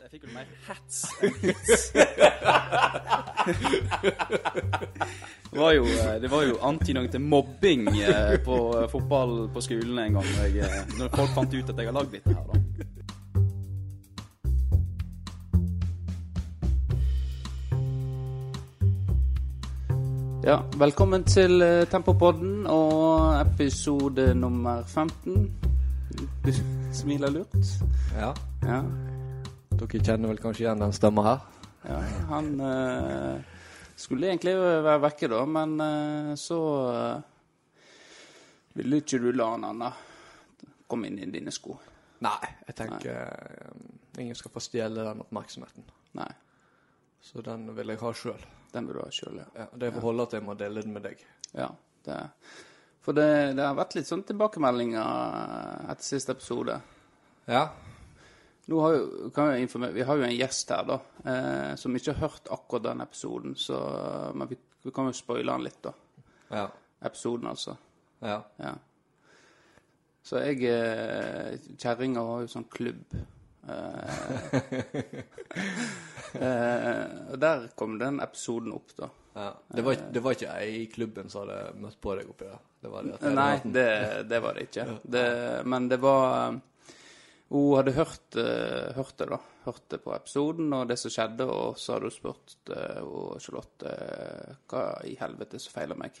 Jeg fikk jo mer hats enn hits. det var jo, eh, det var jo antydning til mobbing eh, på fotball på skolen en gang. Jeg, eh, når folk fant ut at jeg har lagd dette her, da. Ja, velkommen til Tempopodden og episode nummer 15. Du smiler lurt. Ja, Ja. Dere kjenner vel kanskje igjen den stemma her? Ja, han eh, skulle egentlig være vekke da, men eh, så eh, ville ikke du la han komme inn i dine sko. Nei, jeg tenker eh, ingen skal få stjele den oppmerksomheten. Nei, Så den vil jeg ha sjøl. den vil du ha sjøl, ja. Ja, det får holde at jeg må dele den med deg. ja det, for det, det har vært litt sånn tilbakemeldinger etter siste episode. Ja. Har jo, kan jeg Vi har jo en gjest her da, eh, som ikke har hørt akkurat den episoden, så, men vi, vi kan jo spoile han litt, da. Ja. Episoden, altså. Ja. Ja. Så jeg eh, Kjerringa har jo sånn klubb. Eh, eh, og der kom den episoden opp, da. ja. Det, var, det var ikke ei i klubben som hadde møtt på deg oppi der? Det var det Nei, det, det var det ikke. Det, men det var Hun hadde hørt, eh, hørt det, da. Hørt det på episoden og det som skjedde, og så hadde hun spurt uh, Charlotte eh, hva i helvete som feiler meg.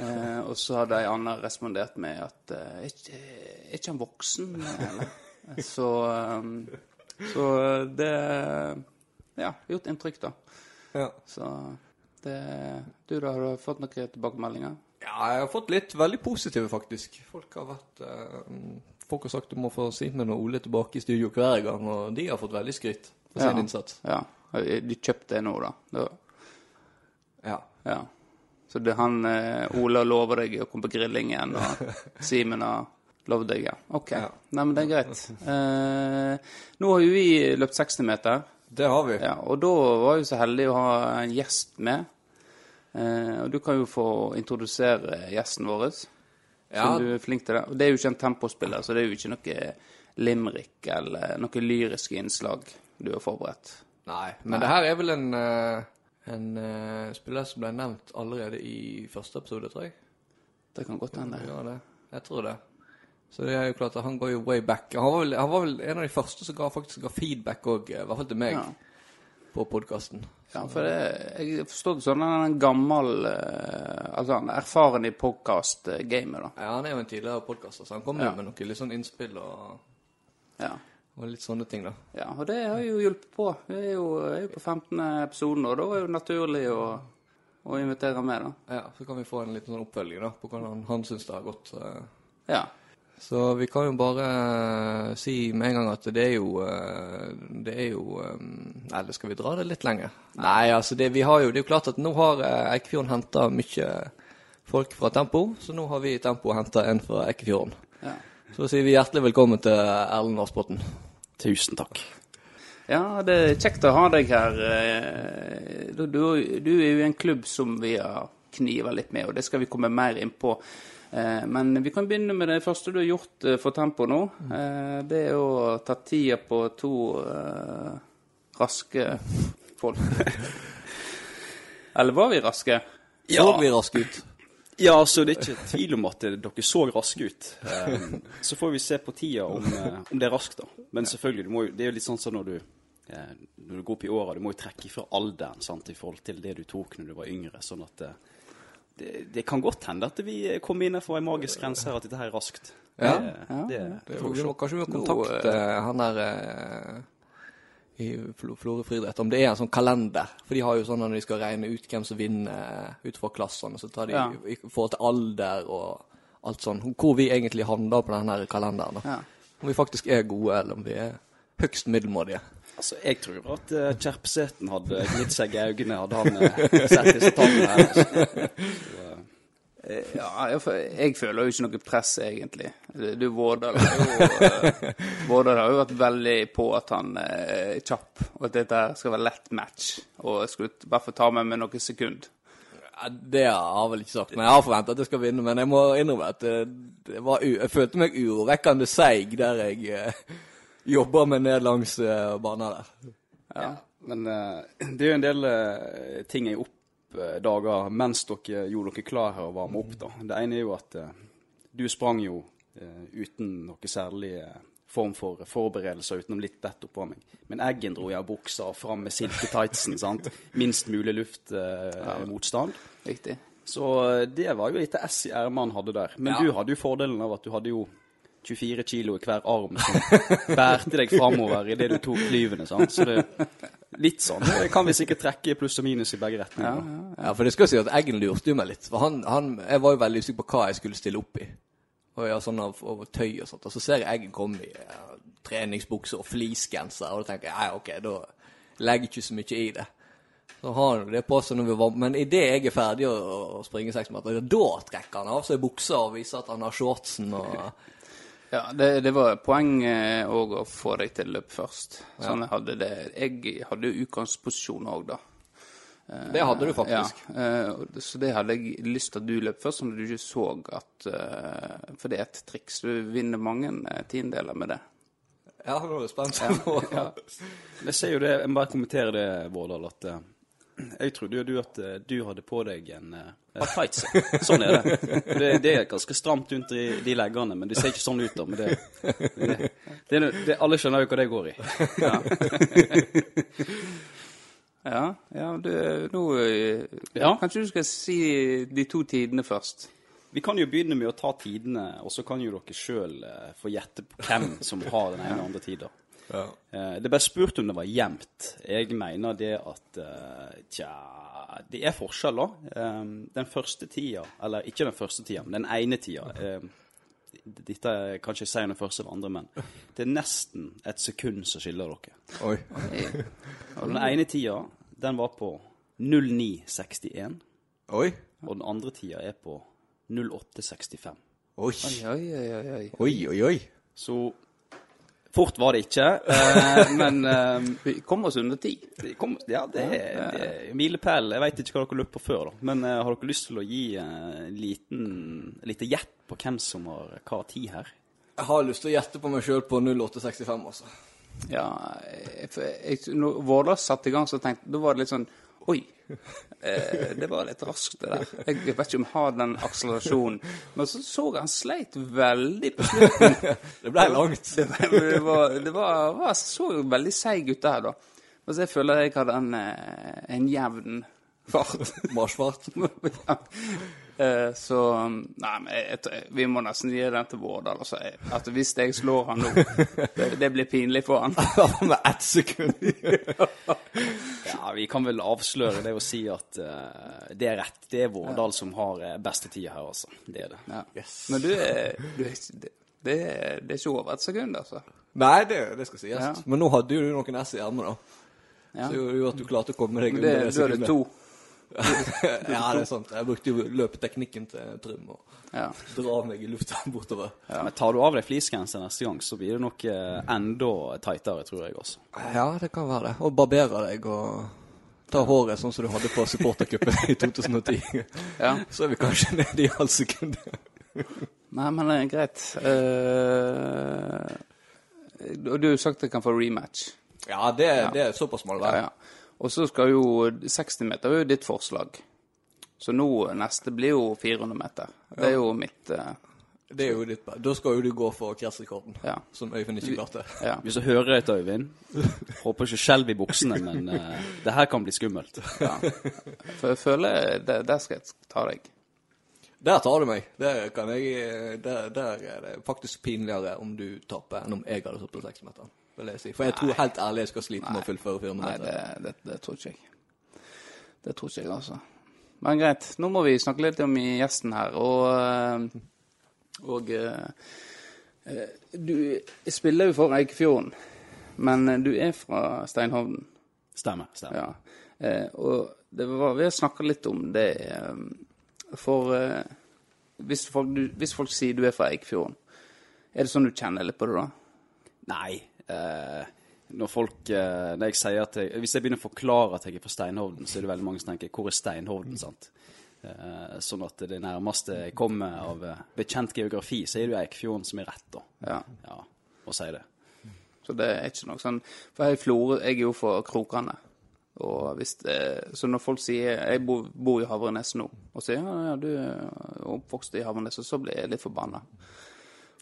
uh, og så hadde ei anna respondert med at uh, er ikke, er ikke han voksen, eller? Så, um, så det Ja, gjort inntrykk, da. Ja. Så det Du, da, har du fått noen tilbakemeldinger? ja, jeg har fått litt veldig positive, faktisk. Folk har vært eh, Folk har sagt du må få Simen og Ole tilbake i studio hver gang, og de har fått veldig skryt for sin innsats. Ja. De kjøpte det nå, da. da Ja. ja. Så det han eh, har lover deg å komme på grilling igjen, og Simen har lovd deg, ja. OK. Ja. Nei, men det er greit. Eh, nå har jo vi løpt 60-meter, Det har vi. ja, og da var jeg så heldig å ha en gjest med. Eh, og du kan jo få introdusere gjesten vår, Ja. som du er flink til det. Det er jo ikke en tempospiller, så det er jo ikke noe limerick eller noe lyriske innslag du har forberedt. Nei, men det her er vel en, eh, en eh, spiller som ble nevnt allerede i første episode, tror jeg. Det kan godt hende. Ja, det. Jeg tror det. Så det er jo klart at han går jo way back. Han var vel, han var vel en av de første som ga, faktisk ga feedback òg, i hvert fall til meg, Ja. på podkasten. Ja, for det, jeg har forstått det sånn han er en gammel eh, Altså han er erfaren i podkast-gamet, da. Ja, han er jo en tidligere podkaster, så han kommer Ja. med noe litt sånn innspill og, Ja. og litt sånne ting, da. ja, og det har jo hjulpet på. Vi er jo, er jo på 15. episoden, og da er det jo naturlig å, å invitere med, da. Ja, Så kan vi få en liten sånn oppfølging da, på hvordan han, han syns det har gått. eh. Ja. Så vi kan jo bare eh, si med en gang at det er jo eh, Det er jo eh, Eller skal vi dra det litt lenger? Nei, altså det, vi har jo, det er jo klart at nå har Eikefjorden henta mye folk fra Tempo, så nå har vi i Tempo henta en fra Eikefjorden. ja. Så sier vi hjertelig velkommen til Erlend Aspåten. Tusen takk. Ja, det er kjekt å ha deg her. eh, Du, du, du er jo i en klubb som vi har kniva litt med, og det skal vi komme mer inn på. Eh, Men vi kan begynne med det første du har gjort eh, for Tempo nå. Eh, Det er å ta tida på to eh, raske folk. Eller var vi raske? Så vi raske ut. Ja, så det er ikke tvil om at dere så raske ut. Så får vi se på tida om, om det er raskt, da. Men selvfølgelig, du må, jo- det er jo litt sånn som når du, eh, når du går opp i åra, du må jo trekke ifra alderen sant, i forhold til det du tok når du var yngre. Sånn at det, det kan godt hende at vi kommer innenfor en magisk grense her, at dette her er raskt. Ja, det, det, Det, får vi må, kanskje vi må Nå, kontakte han der eh, i Flore Florø friidrett, om det er en sånn kalender. For de har jo sånn når de skal regne ut hvem som vinner eh, ut fra klassene, så tar de Ja. i i forhold til alder og alt sånn. Hvor vi egentlig havner på den her kalenderen. da. Ja. Om vi faktisk er gode, eller om vi er høgst middelmådige. Altså, jeg tror at uh, Kjerpseten hadde gnidd seg i øynene, hadde han eh, sett disse tallene her. Altså. Så, eh, ja, jeg, jeg føler jo ikke noe press, egentlig. Du, Vårdal har jo Vårdal har jo vært veldig på at han er kjapp, og at dette skal være lett match. Og jeg skulle i hvert fall ta med meg noen sekund. Ja, det har jeg vel ikke sagt, men jeg har forventet at jeg skal vinne. Men jeg må innrømme at det, det var jeg følte meg urovekkende seig der jeg jobber meg ned langs uh, banen der. Ja, men eh, det er jo en del eh, ting jeg oppdaga mens dere gjorde dere klar her og varme opp. da. Det ene er jo at eh, du sprang jo eh, uten noe særlig eh, form for forberedelser utenom litt bett oppå meg. Men Eggen dro jeg av buksa og fram med silketightsen. sant? Minst mulig luftmotstand. Riktig. Så eh, det var jo litt ess i ermet han hadde der. Men Ja. du hadde jo fordelen av at du hadde jo 24 kilo i hver arm som bærte deg framover idet du tok klyvene. sant? Så det litt sånn. Det kan vi sikkert trekke pluss og minus i begge retninger. Ja, Ja, for det skal si at Eggen lurte jo meg litt. For han, han, jeg var jo veldig usikker på hva jeg skulle stille opp i. Og ja, sånn av, av tøy og sånt. Og så ser jeg Eggen komme i ja, treningsbukser og fleecegenser, og da tenker jeg ja, ok, da legger jeg ikke så mye i det. Så har han det på seg når vi var Men idet jeg er ferdig å springe seks meter, da trekker han av seg buksa og viser at han har shortsen og Ja, det, det var poenget òg å få deg til løp først. Sånn jeg hadde det. Jeg hadde jo utgangsposisjon òg, da. Det hadde du faktisk. Ja, eh, så det hadde jeg lyst til at du løp først, sånn at du ikke så at eh, For det er et triks. Du vinner mange tiendeler tiendedeler med det. Ja, nå er jeg spent. Ja. Jeg ser jo det, jeg må bare kommentere det, Vårdal, at eh, jeg trodde jo du at eh, du hadde på deg en uh, tights. Sånn er det. det. Det er ganske stramt rundt i de leggene, men det ser ikke sånn ut, da. Men det, det, det, det, alle skjønner jo hva det går i. Ja, ja, ja du, nå eh, Ja. Kanskje du skal si de to tidene først? Vi kan jo begynne med å ta tidene, og så kan jo dere sjøl få gjette på hvem som har den ene og andre tida. Ja. Eh, Det ble spurt om det var jevnt. Jeg mener det at eh, Tja, det er forskjell, da. Eh, Den første tida, eller ikke den første tida, men den ene tida Dette kan ikke jeg om den første eller andre, men det er nesten et sekund som skiller dere. Oi. Og den ene tida, den var på 0961, Oi. og den andre tida er på 0865. Oi. Oi, oi, oi, oi. Oi, oi, oi. Så fort var det ikke, eh, men eh, Vi kom oss under ti. Kom, ja, det er, milepæl. Jeg veit ikke hva dere løp på før, da. Men eh, har dere lyst til å gi en liten, et lite gjett på hvem som har hva tid her? Jeg har lyst til å gjette på meg sjøl på 0865, altså. Ja, jeg, jeg, når Vårdal satte i gang, så tenkte Da var det litt sånn Oi. Eh, det var litt raskt, det der. Jeg vet ikke om jeg har den akselerasjonen. Men så så han sleit veldig på slutten. Det ble langt. Det var, det var, det var, var så veldig seig ut der, da. Mens jeg føler jeg hadde en, eh, en jevn fart. Marsjfart. Eh, Så Nei, men vi må nesten gi den til Vårdal. Altså. Jeg- At hvis jeg slår han nå, det, det blir pinlig for han. Med ett sekund. Ja, Vi kan vel avsløre det å si at uh, det er rett. Det er Vårdal som har uh, beste tida her, altså. Det er det. Ja. Yes. Men du du det, det, er, det er ikke over et sekund, altså. Nei, det, det skal sies. Ja. Men nå hadde jo du noen S i ermet, da. Ja. Så gjorde jo at du klarte å komme deg under det, under det du hadde sekundet. to. Ja, det er sant. Jeg brukte jo løpeteknikken til Trym og Ja. dra meg i lufta bortover. Men tar du av deg fleecegenser neste gang, så blir det nok eh, enda tightere, tror jeg også. Ja, det kan være det. Og barbere deg og ta håret sånn som du hadde på supportercupen i 2010. Ja. Så er vi kanskje nede i halv sekund. Nei, men det er greit. Eh, og du har sagt at jeg kan få rematch. Ja, det, det er såpass må det Ja, være. ja. Og så skal jo 60 meter er jo ditt forslag. Så nå neste blir jo 400 meter. Det er jo mitt uh, Det er jo ditt Da skal jo du gå for kretsrekorden, Ja. som Øyvind ikke klarte. Ja. Hvis du hører etter, Øyvind Håper ikke skjelv i buksene, men uh, det her kan bli skummelt. ja. For jeg føler det, Der skal jeg ta deg. Der tar du meg. Der, kan jeg, der, der er det faktisk pinligere om du taper enn om jeg hadde stått på seksmeteren. Vil jeg si. For jeg tror helt ærlig jeg skal slite med å fullføre 400 Nei, meter. det, det, det tror ikke jeg. Det tror ikke jeg, altså. Men greit. Nå må vi snakke litt om gjesten her. Og, eh, og eh, eh, Du spiller jo for Eikefjorden, men du er fra Steinhovden. Stemmer. stemmer. Ja. Eh, og det var, vi har snakka litt om det For hvis, folk, du, hvis folk sier du er fra Eikefjorden, er det sånn du kjenner litt på det da? Nei. Eh, når folk eh, når jeg sier at jeg, Hvis jeg begynner å forklare at jeg er fra Steinhovden, så er det veldig mange som tenker 'Hvor er Steinhovden?' sant? Eh, sånn at det nærmeste jeg kommer av bekjent geografi, så er det jo Eikfjorden som er rett, da. Ja. Ja, å si det. Så det er ikke noe sånn For jeg, i Florø, jeg er jo for Krokane. Og hvis så når folk sier Jeg bor, bor i Havrenes nå, og sier ja, ja, du er oppvokst i Havrenes, og så blir jeg litt forbanna.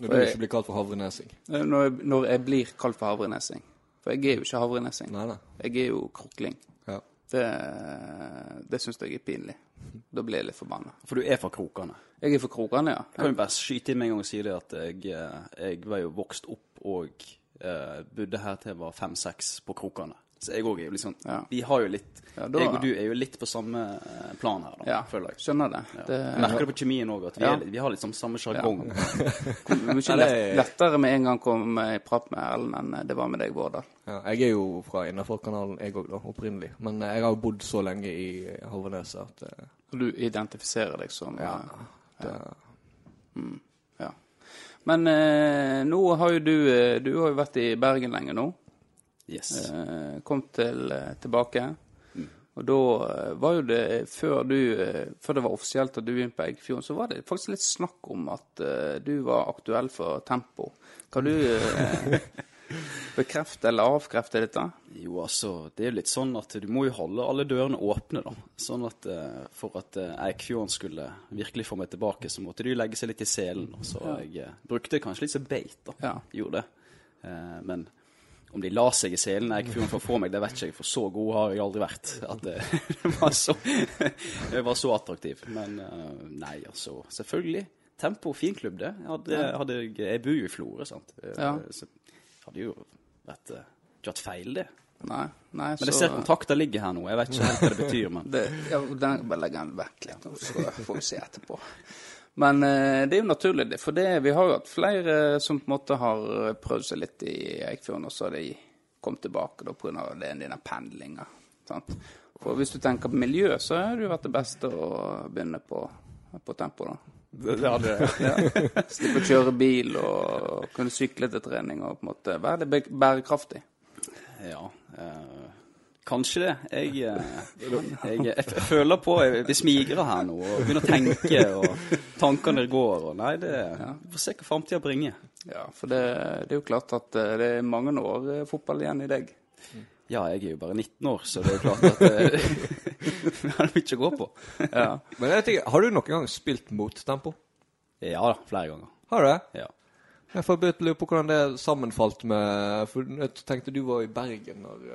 Når du ikke blir kalt for havrenesing. Når, jeg- når jeg blir kalt for havrenesing. For jeg er jo ikke havrenesing. Nei, nei. Jeg er jo krokling. Ja. Det, det syns jeg er pinlig. Da blir jeg litt forbanna. For du er fra Krokane. Jeg er for Krokane, ja. Jeg kan jo bare skyte inn med en gang og si det at jeg, eh, jeg var jo vokst opp og eh, bodde her til jeg var fem-seks på Krokane. Så jeg òg er jo litt sånn Ja. Vi har jo litt Ja, da- Jeg og du er jo litt på samme eh, plan her, da, Ja, føler jeg. skjønner det. det merker det på kjemien òg, at vi, Ja. er, vi har liksom samme sjargong. mye lett, lettere med en gang kom i prat med Ellen enn det var med deg, Vårdal. Ja, jeg er jo fra Innafor-kanalen, jeg òg, da, opprinnelig. Men eh, jeg har jo bodd så lenge i Havreneset at uh, du identifiserer deg som Ja. eh, det, ja. Men eh, nå har jo du eh, Du har jo vært i Bergen lenge nå. Yes. Eh, kom til, eh, tilbake. Mm. Og da eh, var jo det før du Før det var offisielt at du begynte på Eggfjorden, så var det faktisk litt snakk om at du var aktuell for Tempo. Kan du bekrefte eller avkrefte dette? Jo, altså, det er jo litt sånn at du må jo holde alle dørene åpne, da. Sånn at for at Eikfjorden skulle virkelig få meg tilbake, så måtte de legge seg litt i selen. Så Så jeg brukte kanskje litt som beit, da. Ja. Gjorde det. Men om de la seg i selen Eikfjorden for å få meg, det vet ikke jeg, for så god har jeg aldri vært. At det, det var så Jeg var så attraktiv. Men eh, nei, altså. Selvfølgelig. Tempo, fin klubb, det. Hadde, hadde, jeg- jeg bor jo i Florø, sant. Eh, Ja. Så hadde jo vært eh, ikke hatt feil, det. Nei. nei Men jeg ser kontakter ligger her nå. Jeg vet ikke helt hva det betyr, men det, ja, den, Bare legg den vekk litt, så får vi se etterpå. Men eh, det er jo naturlig, det. For det, vi har jo hatt flere som på en måte har prøvd seg litt i Eikfjorden, og så har de kommet tilbake da pga. denne pendlinga. For hvis du tenker på miljø, så har det jo vært det beste å begynne på, på tempo, da. det hadde Ja. Slippe å kjøre bil og kunne sykle til trening og på en måte være litt bærekraftig. Ja. eh, kanskje det. Jeg, eh, jeg, jeg, jeg føler på Jeg blir smigra her nå og begynner å tenke, og tankene går, og Nei, det Vi får se hva framtida bringer. Ja, for det, det er jo klart at eh, det er mange år eh, fotball igjen i deg. Ja, jeg er jo bare 19 år, så det er jo klart at vi har mye å gå på. Ja. Men jeg tenker, har du noen gang spilt mot tempo? Ja da, flere ganger. Har du det? Ja. Jeg får lurer på hvordan det sammenfalt med For jeg tenkte du var i Bergen når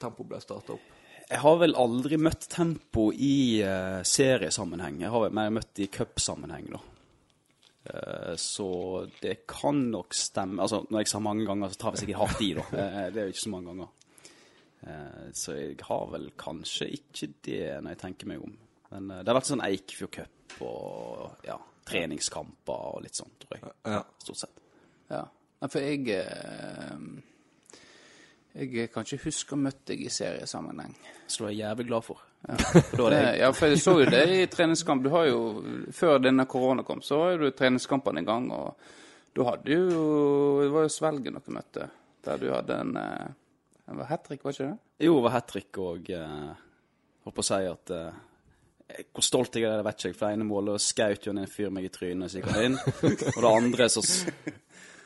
Tempo ble starta opp. Jeg har vel aldri møtt Tempo i uh, seriesammenheng. Jeg har vel mer møtt i cupsammenheng, da. Uh, så det kan nok stemme Altså, når jeg sa mange ganger, så tar vi sikkert hardt i, da. Uh, det er jo ikke så mange ganger. Så jeg har vel kanskje ikke det, når jeg tenker meg om. Men det har vært sånn Eikfjord Cup og ja, treningskamper og litt sånn, tror jeg. Ja. Stort sett. ja. For jeg Jeg kan ikke huske å ha møtt deg i seriesammenheng. Så du er jævlig glad for. Ja. Det ja, for jeg så jo det i treningskamp. Du har jo, Før denne korona kom, så var jo treningskampene i gang. Og da hadde jo Det var jo Svelgen dere møtte, der du hadde en Det var hat trick, var ikke det? Jo, det var hat trick og jeg Holdt på å si at eh, Hvor stolt jeg er, det vet ikke jeg. For det ene målet skjøt jo en fyr meg i trynet, så jeg kom inn. Og det andre så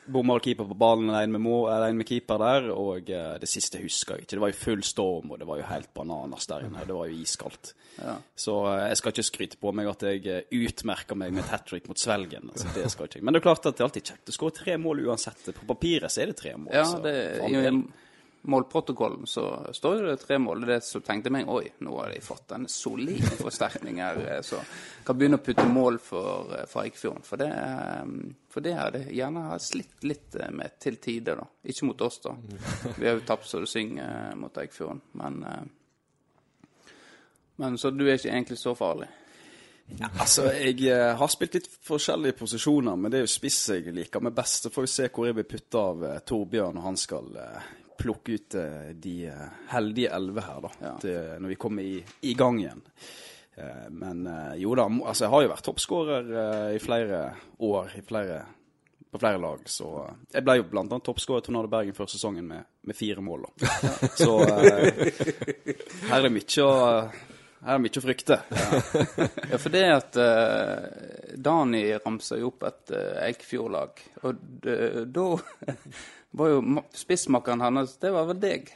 s- bomma keeper på ballen, alene med, må, med keeper der. Og uh, det siste husker jeg ikke. Det var jo full storm, og det var jo helt bananas der inne. Det var jo iskaldt. Ja. Så uh, jeg skal ikke skryte på meg at jeg eh, utmerker meg med et hat trick mot Svelgen. Altså, det skal ikke. Men det er klart at det er alltid kjekt å skåre tre mål uansett. På papiret så er det tre mål. Ja, så det, for all i målprotokollen så står jo det tre mål. Det er det som tenkte meg Oi, nå har de fått en solid forsterkning her. Så kan begynne å putte mål for, for Eikfjorden. For det, eh, for det har det gjerne har slitt litt eh, med til tider, da. Ikke mot oss, da. Vi har jo tapt så det synger eh, mot Eikfjorden. Men, eh, men så du er ikke egentlig så farlig. Ja, altså, jeg har spilt litt forskjellige posisjoner, men det er jo spiss jeg liker meg best. Så får vi se hvor jeg blir putta av Torbjørn når han skal plukke ut de heldige elleve her, da. Ja. Til, når vi kommer i, i gang igjen. Eh, men eh, jo da, altså jeg har jo vært toppskårer eh, i flere år, i flere, på flere lag. Så jeg ble jo annet toppskårer i Tornado Bergen før sesongen med, med fire mål. Da. Så her er det mye å Her er mye å frykte. Ja, for det at uh, Dani ramsa jo opp et uh, Eikfjord-lag, og da var jo ma- spissmakeren hans Det var vel deg?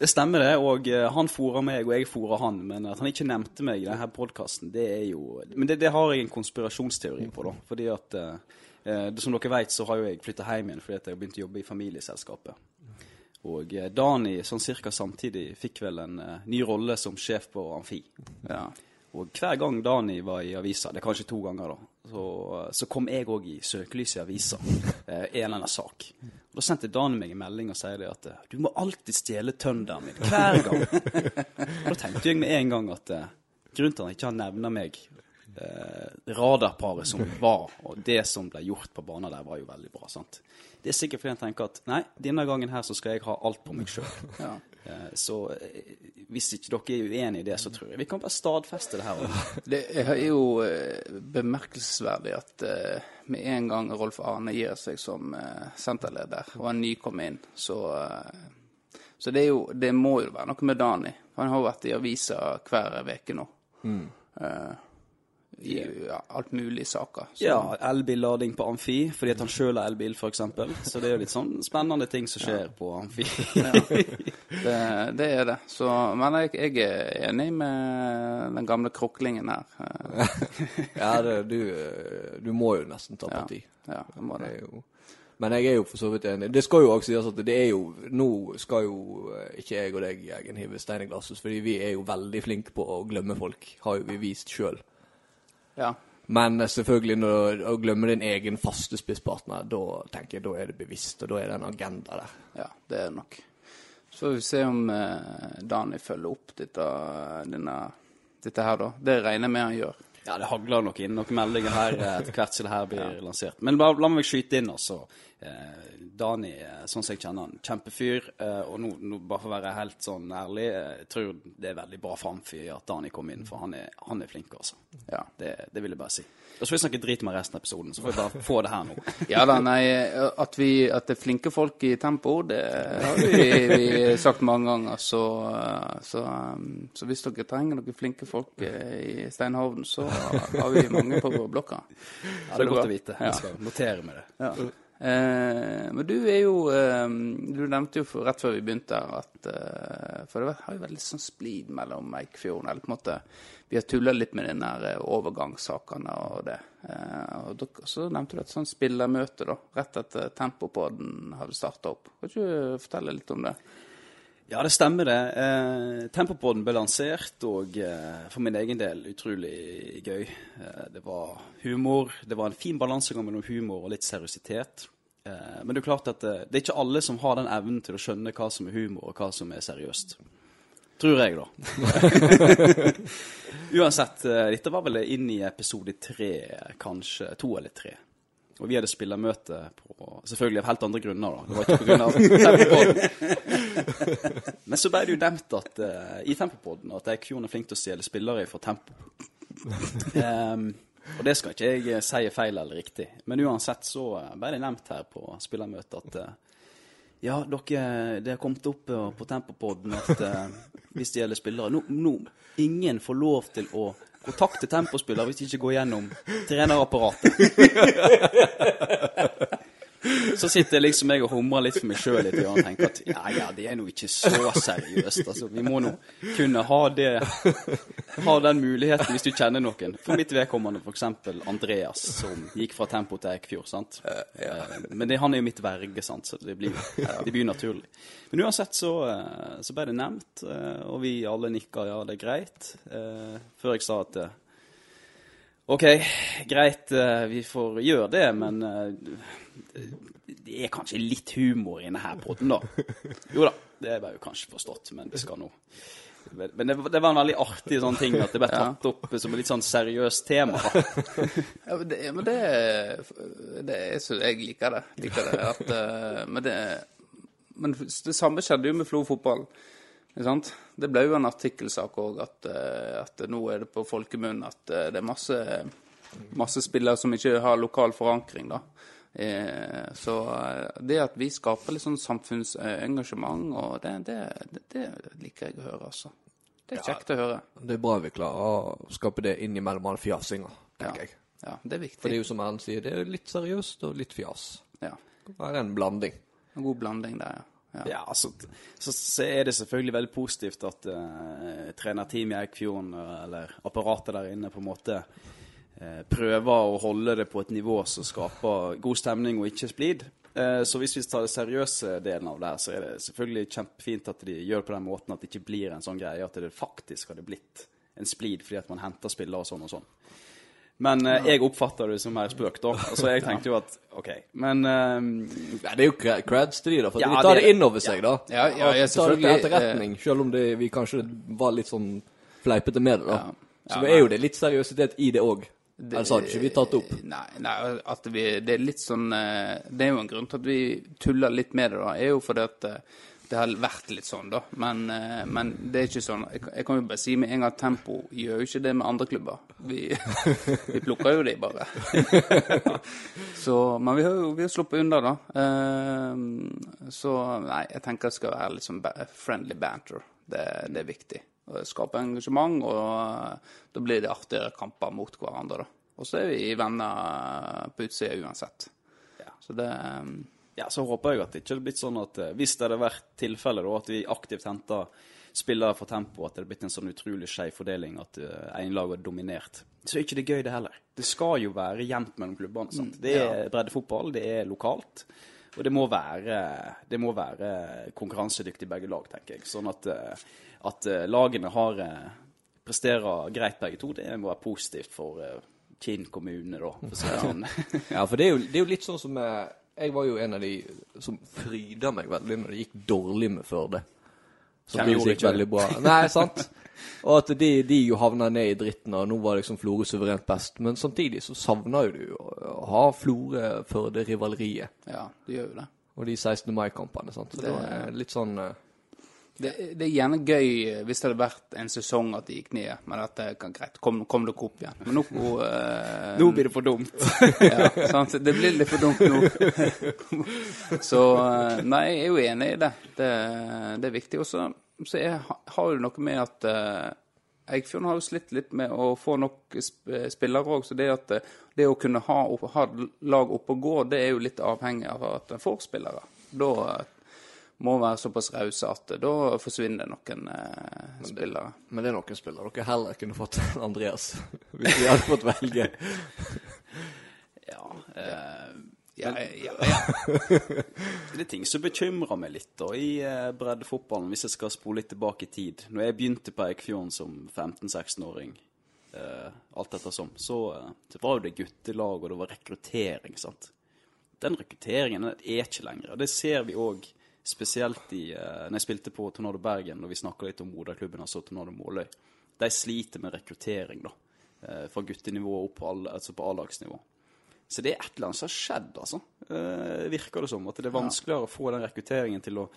Det stemmer det, og eh, han fôrer meg, og jeg fôrer han. Men at han ikke nevnte meg i denne podkasten, det er jo Men det, det har jeg en konspirasjonsteori på, da. Fordi at eh, eh, Som dere vet, så har jo jeg flytta hjem igjen fordi at jeg har begynt å jobbe i familieselskapet. Og eh, Dani sånn cirka samtidig fikk vel en eh, ny rolle som sjef på Amfi. Ja. Og hver gang Dani var i avisa, det er kanskje to ganger, da, så, så kom jeg òg i søkelyset i avisa. Eh, en eller annen sak. Og Da sendte Dani meg en melding og sier at eh, du må alltid stjele tønderen min. Hver gang. og da tenkte jeg med en gang at eh, grunnen til at han ikke har nevna meg eh, Radarparet som var, og det som ble gjort på banen der, var jo veldig bra. sant? Det er sikkert fordi han tenker at nei, denne gangen her så skal jeg ha alt på meg sjøl. Ja. Eh, Så eh, hvis ikke dere er uenig i det, så tror jeg vi kan bare stadfeste det her. også. Det er jo eh, bemerkelsesverdig at med en gang Rolf Arne gir seg som senterleder, og en ny kommer inn, så Så det, er jo, det må jo være noe med Dani. Han har jo vært i avisa hver uke nå. Eh, I ja, alt mulig saker. Så, Ja, elbillading på Amfi, fordi at han sjøl har elbil, f.eks. Så det er jo litt sånn spennende ting som skjer på Amfi. det, det er det. Så, men jeg, jeg er enig med den gamle kroklingen her. Ja, det, du, du må jo nesten ta Ja, parti. ja, jeg må Det det. er jo men jeg er jo for så vidt enig. Det skal jo også sies at det er jo Nå skal jo eh, ikke jeg og deg, Jørgen, hive stein i glasshus, fordi vi er jo veldig flinke på å glemme folk. Har jo vi vist sjøl. Ja. Men selvfølgelig, når, du glemmer din egen faste spisspartner, da tenker jeg da er det bevisst, og da er det en agenda der. Ja, det er det nok. Så får vi se om eh, Dani følger opp dette, denne, dette her, da. Det regner jeg med han gjør. Ja, det hagler nok inn noen meldinger her eh, etter hvert som det her blir lansert. Men bare, la meg skyte inn, altså. Eh, Dani, sånn som jeg kjenner han, kjempefyr. Eh, og nå, nå, bare for å være helt sånn ærlig, eh, jeg tror det er veldig bra framfyr at Dani kom inn, for han er, han er flink, altså. Ja. Det, det vil jeg bare si. Og så får vi snakke drit med resten av episoden, så får vi bare få det her nå. Ja da, nei, at, vi, at det er flinke folk i tempo, det har vi, vi sagt mange ganger. Så, så, så hvis dere trenger noen flinke folk i Steinhovden, så har vi mange på blokka. Ja, det er godt å vite. Jeg skal notere med det. Ja. Eh, men du er jo eh, Du nevnte jo rett før vi begynte at eh, For det har jo vært litt sånn splid mellom Eikfjorden Eller på en måte Vi har tulla litt med den der overgangssakene og det. Og så nevnte du et sånt spillermøte da, rett etter Tempopodden hadde starta opp. Kan ikke du fortelle litt om det? Ja, det stemmer det. Eh, Tempopodden ble lansert, og eh, for min egen del utrolig gøy. Eh, det var humor. Det var en fin balansegang mellom humor og litt seriøsitet. Eh, men det er klart at eh, det er ikke alle som har den evnen til å skjønne hva som er humor, og hva som er seriøst. Tror jeg, da. Uansett, eh, dette var vel inn i episode tre, kanskje. To eller tre. Og vi hadde spillermøte på Selvfølgelig av helt andre grunner, da. Det var ikke på grunn av Tempopodden. Men så ble det jo nevnt at uh, i Tempopodden at Eikfjorden er flink til å stjele spillere fra Tempo. Um, og det skal ikke jeg si er feil eller riktig. Men uansett så eh, ble det nevnt her på spillermøtet at uh, ja, dere, det har kommet opp uh, på Tempopodden at uh, det gjelder spillere nå, nå, Ingen får lov til å kontakte tempospiller hvis de ikke går gjennom trenerapparatet. Så sitter jeg liksom jeg og humrer litt for meg sjøl litt og tenker at ja, ja, det er nå ikke så seriøst. Altså, vi må nå kunne ha det Ha den muligheten hvis du kjenner noen. For mitt vedkommende f.eks. Andreas, som gikk fra Tempo til Eikfjord. sant? Eh, Men det, han er jo mitt verge, sant? så det blir, det blir naturlig. Men uansett så, eh, så ble det nevnt, eh, og vi alle nikka ja, det er greit. Før jeg sa at OK, greit, vi får gjøre det, men det er kanskje litt humor inne her podden, da. Jo da, det var jo kanskje forstått, men det skal nå Men det, det var en veldig artig sånn ting at det ble tatt opp som et litt sånn seriøst tema. Ja, men det, men det, det er så jeg liker det. Liker det at, eh, men, det men det samme skjedde jo med Flo fotball. Sant? Det ble jo en artikkelsak òg at, eh, at nå er det på folkemunn at eh, det er masse, masse spillere som ikke har lokal forankring. da. Eh, Så eh, det at vi skaper litt sånn samfunnsengasjement, og det, det, det, liker jeg å høre, altså. Det er kjekt å høre. Det er bra vi klarer å skape det innimellom all fjasinga, Ja. jeg. ja, det er viktig. For det er jo som Erlend sier, det er litt seriøst og litt fjas. Ja, Det er en blanding. En god blanding der, ja. ja. Ja, altså, så, så er det selvfølgelig veldig positivt at uh, trenerteamet i Eikfjorden, eller apparatet der inne, på en måte prøver å holde det på et nivå som skaper god stemning og ikke splid. Eh, så hvis vi tar det seriøse delen av det her, så er det selvfølgelig kjempefint at de gjør det på den måten at det ikke blir en sånn greie at det faktisk hadde blitt en splid fordi at man henter spillere og sånn og sånn. Men eh, jeg oppfatter det som mer spøk, da. Altså, jeg tenkte jo at OK. Men eh, Ja, det er jo cre- creds til de, da. For Ja, de tar det- det inn over seg, da. Ja, ja, ja, selvfølgelig. tar det til selvfølgelig, etterretning, selv om det, vi kanskje var litt sånn fleipete med det, da. Ja. Så Ja, det er jo det litt seriøsitet i det òg. Ellers hadde ikke vi tatt opp. Nei, nei at vi, det er litt sånn eh, Det er jo en grunn til at vi tuller litt med det, da. er jo fordi at eh, det har vært litt sånn, da. Men, eh, men det er ikke sånn jeg, kan- jeg kan jo bare si med en gang Tempo gjør jo ikke det med andre klubber. Vi, vi plukker jo de bare. så, men vi har jo vi har sluppet unna, da. Så nei, jeg tenker det skal være litt sånn friendly banter. Det, det er viktig. Skape engasjement, og eh, da blir det artigere kamper mot hverandre. Og så er vi venner på utsida uansett. Så det eh, Ja, så håper jeg at det ikke hadde blitt sånn at eh, hvis det hadde vært tilfellet at vi aktivt henter spillere for tempo, at det hadde blitt en sånn utrolig skeiv fordeling, at uh, én lag hadde dominert, så er ikke det gøy, det heller. Det skal jo være jevnt mellom klubbene. sant? Det er breddefotball, det er lokalt. Og det må være, det må være konkurransedyktig begge lag, tenker jeg. Sånn at, eh, at eh, lagene har eh, presterer greit begge to, det må være positivt for Kinn kommune, da. For sånn. Ja, for det er, jo, det er jo litt sånn som Jeg var jo en av de som fryda meg veldig når det gikk dårlig med Førde. Så gjorde det gikk veldig bra. Nei, sant? Og at de, de jo havna ned i dritten, og nå var liksom Florø suverent best. Men samtidig så savna jo du å ha Florø-Førde-rivaleriet. Ja, det gjør jo det. Og de 16. mai-kampene. sant? Så det var litt sånn eh, Det, det er gjerne gøy eh, hvis det hadde vært en sesong at de gikk ned, men at det kan greit, kom, kom dere opp igjen. Men nå uh, Nå blir det for dumt. ja, sant? Det blir litt for dumt nå. så eh, nei, jeg er jo enig i det. Det, det er viktig. Og så har jo noe med at uh, Eikfjorden har jo slitt litt med å få nok sp spillere òg. Så det at det å kunne ha, ha lag oppe og gå, det er jo litt avhengig av at en får spillere. Da må være såpass rause at da forsvinner det noen eh, spillere. Men det er noen spillere dere heller kunne fått enn Andreas. Hvis vi hadde fått velge. Ja, eh, Ja, ja, ja. Det er ting som bekymrer meg litt da, i eh, breddefotballen, hvis jeg skal spole litt tilbake i tid. Når jeg begynte på Eikfjorden som 15-16-åring, eh, alt etter som, så eh, det var det guttelag, og det var rekruttering, sant. Den rekrutteringen den er ikke lenger. Det ser vi òg spesielt i eh, Når jeg spilte på Tornado Bergen, og vi snakka litt om moderklubben, altså Tornado Måløy. De sliter med rekruttering, da. eh, Fra guttenivå opp på, alle- altså på A-lagsnivå. Så det er et eller annet som har skjedd, altså. Eh, virker det som. At det er vanskeligere å få den rekrutteringen til å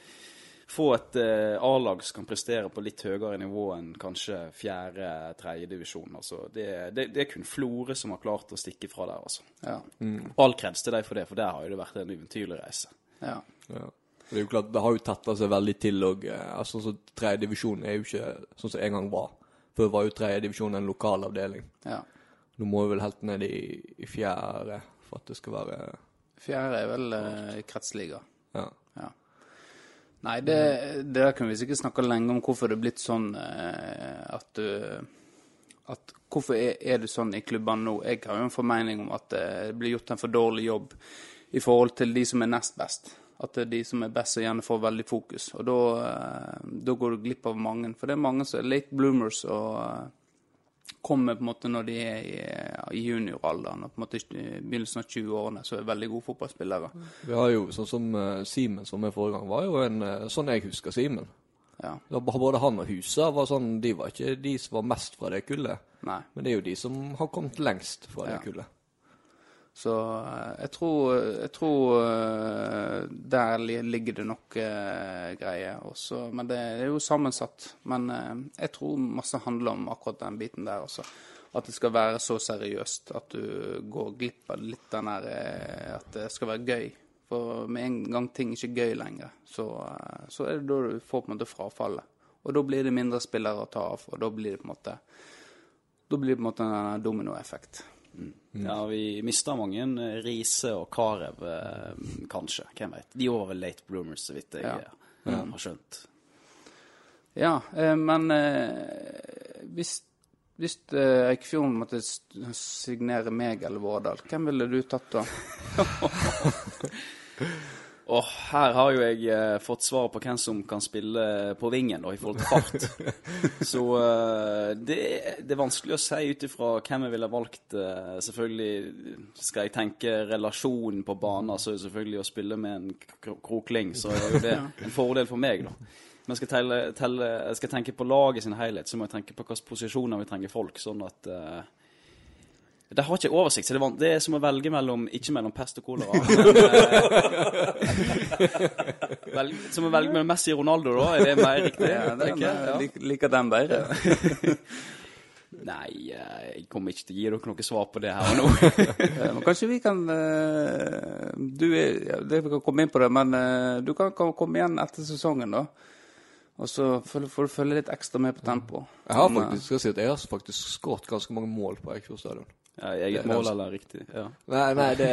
få et A-lag som kan prestere på litt høyere nivå enn kanskje fjerde, tredje divisjon. Altså, det, det, det er kun Florø som har klart å stikke fra der, altså. ja, All kreds til deg for det, for der har jo det vært en eventyrlig reise. ja. Ja. Det er jo klart, det har jo tetta seg veldig til og altså, så Tredjedivisjon er jo ikke sånn som en gang var. Før var jo tredjedivisjon en lokal avdeling. ja. Nå må vi vel helt ned i, i fjerde for at det skal være Fjerde er vel eh, kretsliga. Ja. Ja. Nei, det, det der kan vi sikkert snakke lenge om hvorfor det er blitt sånn eh, at du at Hvorfor er, er det sånn i klubbene nå? Jeg har jo en formening om at det blir gjort en for dårlig jobb i forhold til de som er nest best. At det er de som er best, som gjerne får veldig fokus. Og da, eh, da går du glipp av mange. For det er mange som er late bloomers og eh, kommer på en måte når de er i, i junioralderen og på en måte begynnelsen av 20-årene, så er veldig gode fotballspillere. Vi har jo sånn som Simen, som er forrige gang, var jo en eh, sånn jeg husker Simen. Ja. Både han og Husa var sånn, de var ikke de som var mest fra det kullet. Nei. Men det er jo de som har kommet lengst fra det Ja. kullet. Så eh, jeg tror, jeg tror eh, der ligger det nok eh, greier også. Men det er jo sammensatt. Men eh, jeg tror masse handler om akkurat den biten der også. At det skal være så seriøst at du går glipp av litt den der eh, At det skal være gøy. For med en gang ting ikke er gøy lenger, så, eh, så er det da du får på en måte frafallet. Og da blir det mindre spillere å ta av, og da blir det på en måte Da blir det på en måte en dominoeffekt. Ja, vi mista mange. Riise og Carew, eh, kanskje. Hvem vet. De var vel late bloomers, så vidt jeg Ja. eh, har skjønt. Ja, eh, men hvis, hvis eh, Eikfjorden måtte signere meg eller Vårdal, hvem ville du tatt da? Og her har jo jeg eh, fått svar på hvem som kan spille på vingen da, i forhold til fart. Så eh, det, er- det er vanskelig å si ut ifra hvem jeg ville valgt. eh, selvfølgelig skal jeg tenke relasjonen på banen, så er det selvfølgelig å spille med en kro- krokling, så er jo det en fordel for meg, da. Men skal, telle, telle, skal jeg tenke på laget sin helhet, så må jeg tenke på hvilke posisjoner vi trenger folk, sånn at eh, det har ikke oversikt, så det er, det er som å velge mellom Ikke mellom pest og kolera. Men, eh, som å velge mellom Messi og Ronaldo, da? Er det mer riktig? Ja, jeg? eh, Ja. lik, liker den bedre. Nei, eh, jeg kommer ikke til å gi dere noe svar på det her og nå. Men kanskje vi kan eh, Du er ja, Vi kan komme inn på det, men du kan, komme igjen etter sesongen, da. Og så får du følge litt ekstra med på tempo. Jeg har faktisk, skal si at jeg har faktisk skåret ganske mange mål på Eikfjord stadion. Ja, eget mål, eller riktig? Ja. Nei, nei, det,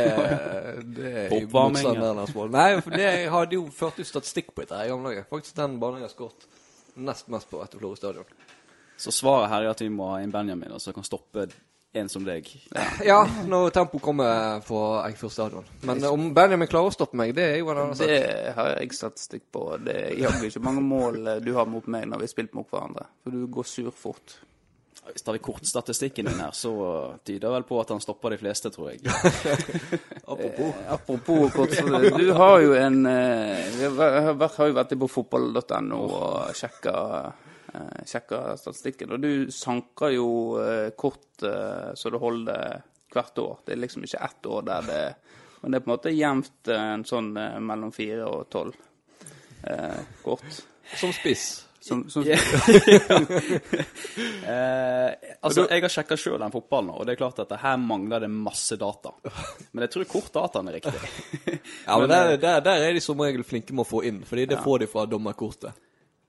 det er jo motstandernes mål. Nei, for det, jeg hadde jo ført ut statistikk på dette i gamle dager. Faktisk den banen jeg har skåret nest mest på etter Florø stadion. Så svaret her er at vi må ha en Benjamin som kan stoppe en som deg. Ja, når tempo kommer på Eikfjord stadion. Men om Benjamin klarer å stoppe meg, det er jo en annen sak. Det har jeg statistikk på. Det er jaggu ikke mange mål eh, du har mot meg når vi har spilt mot hverandre. For du går sur fort. Hvis tar vi kortstatistikken din her, så tyder vel på at han stopper de fleste, tror jeg. Apropos. Apropos kort, du har jo en eh, Vi har, jo vært på fotball.no og sjekka, eh, sjekka statistikken. Og du sanker jo eh, kort så det holder hvert år. Det er liksom ikke ett år der det Men det er på en måte jevnt en sånn mellom fire og tolv eh, kort. Som spiss. Som, som, Eh, altså, Jeg har sjekka sjøl den fotballen, og det er klart at her mangler det masse data. Men jeg tror kortdataen er riktig. Ja, men der, der, der er de som regel flinke med å få inn, fordi det får de fra dommerkortet.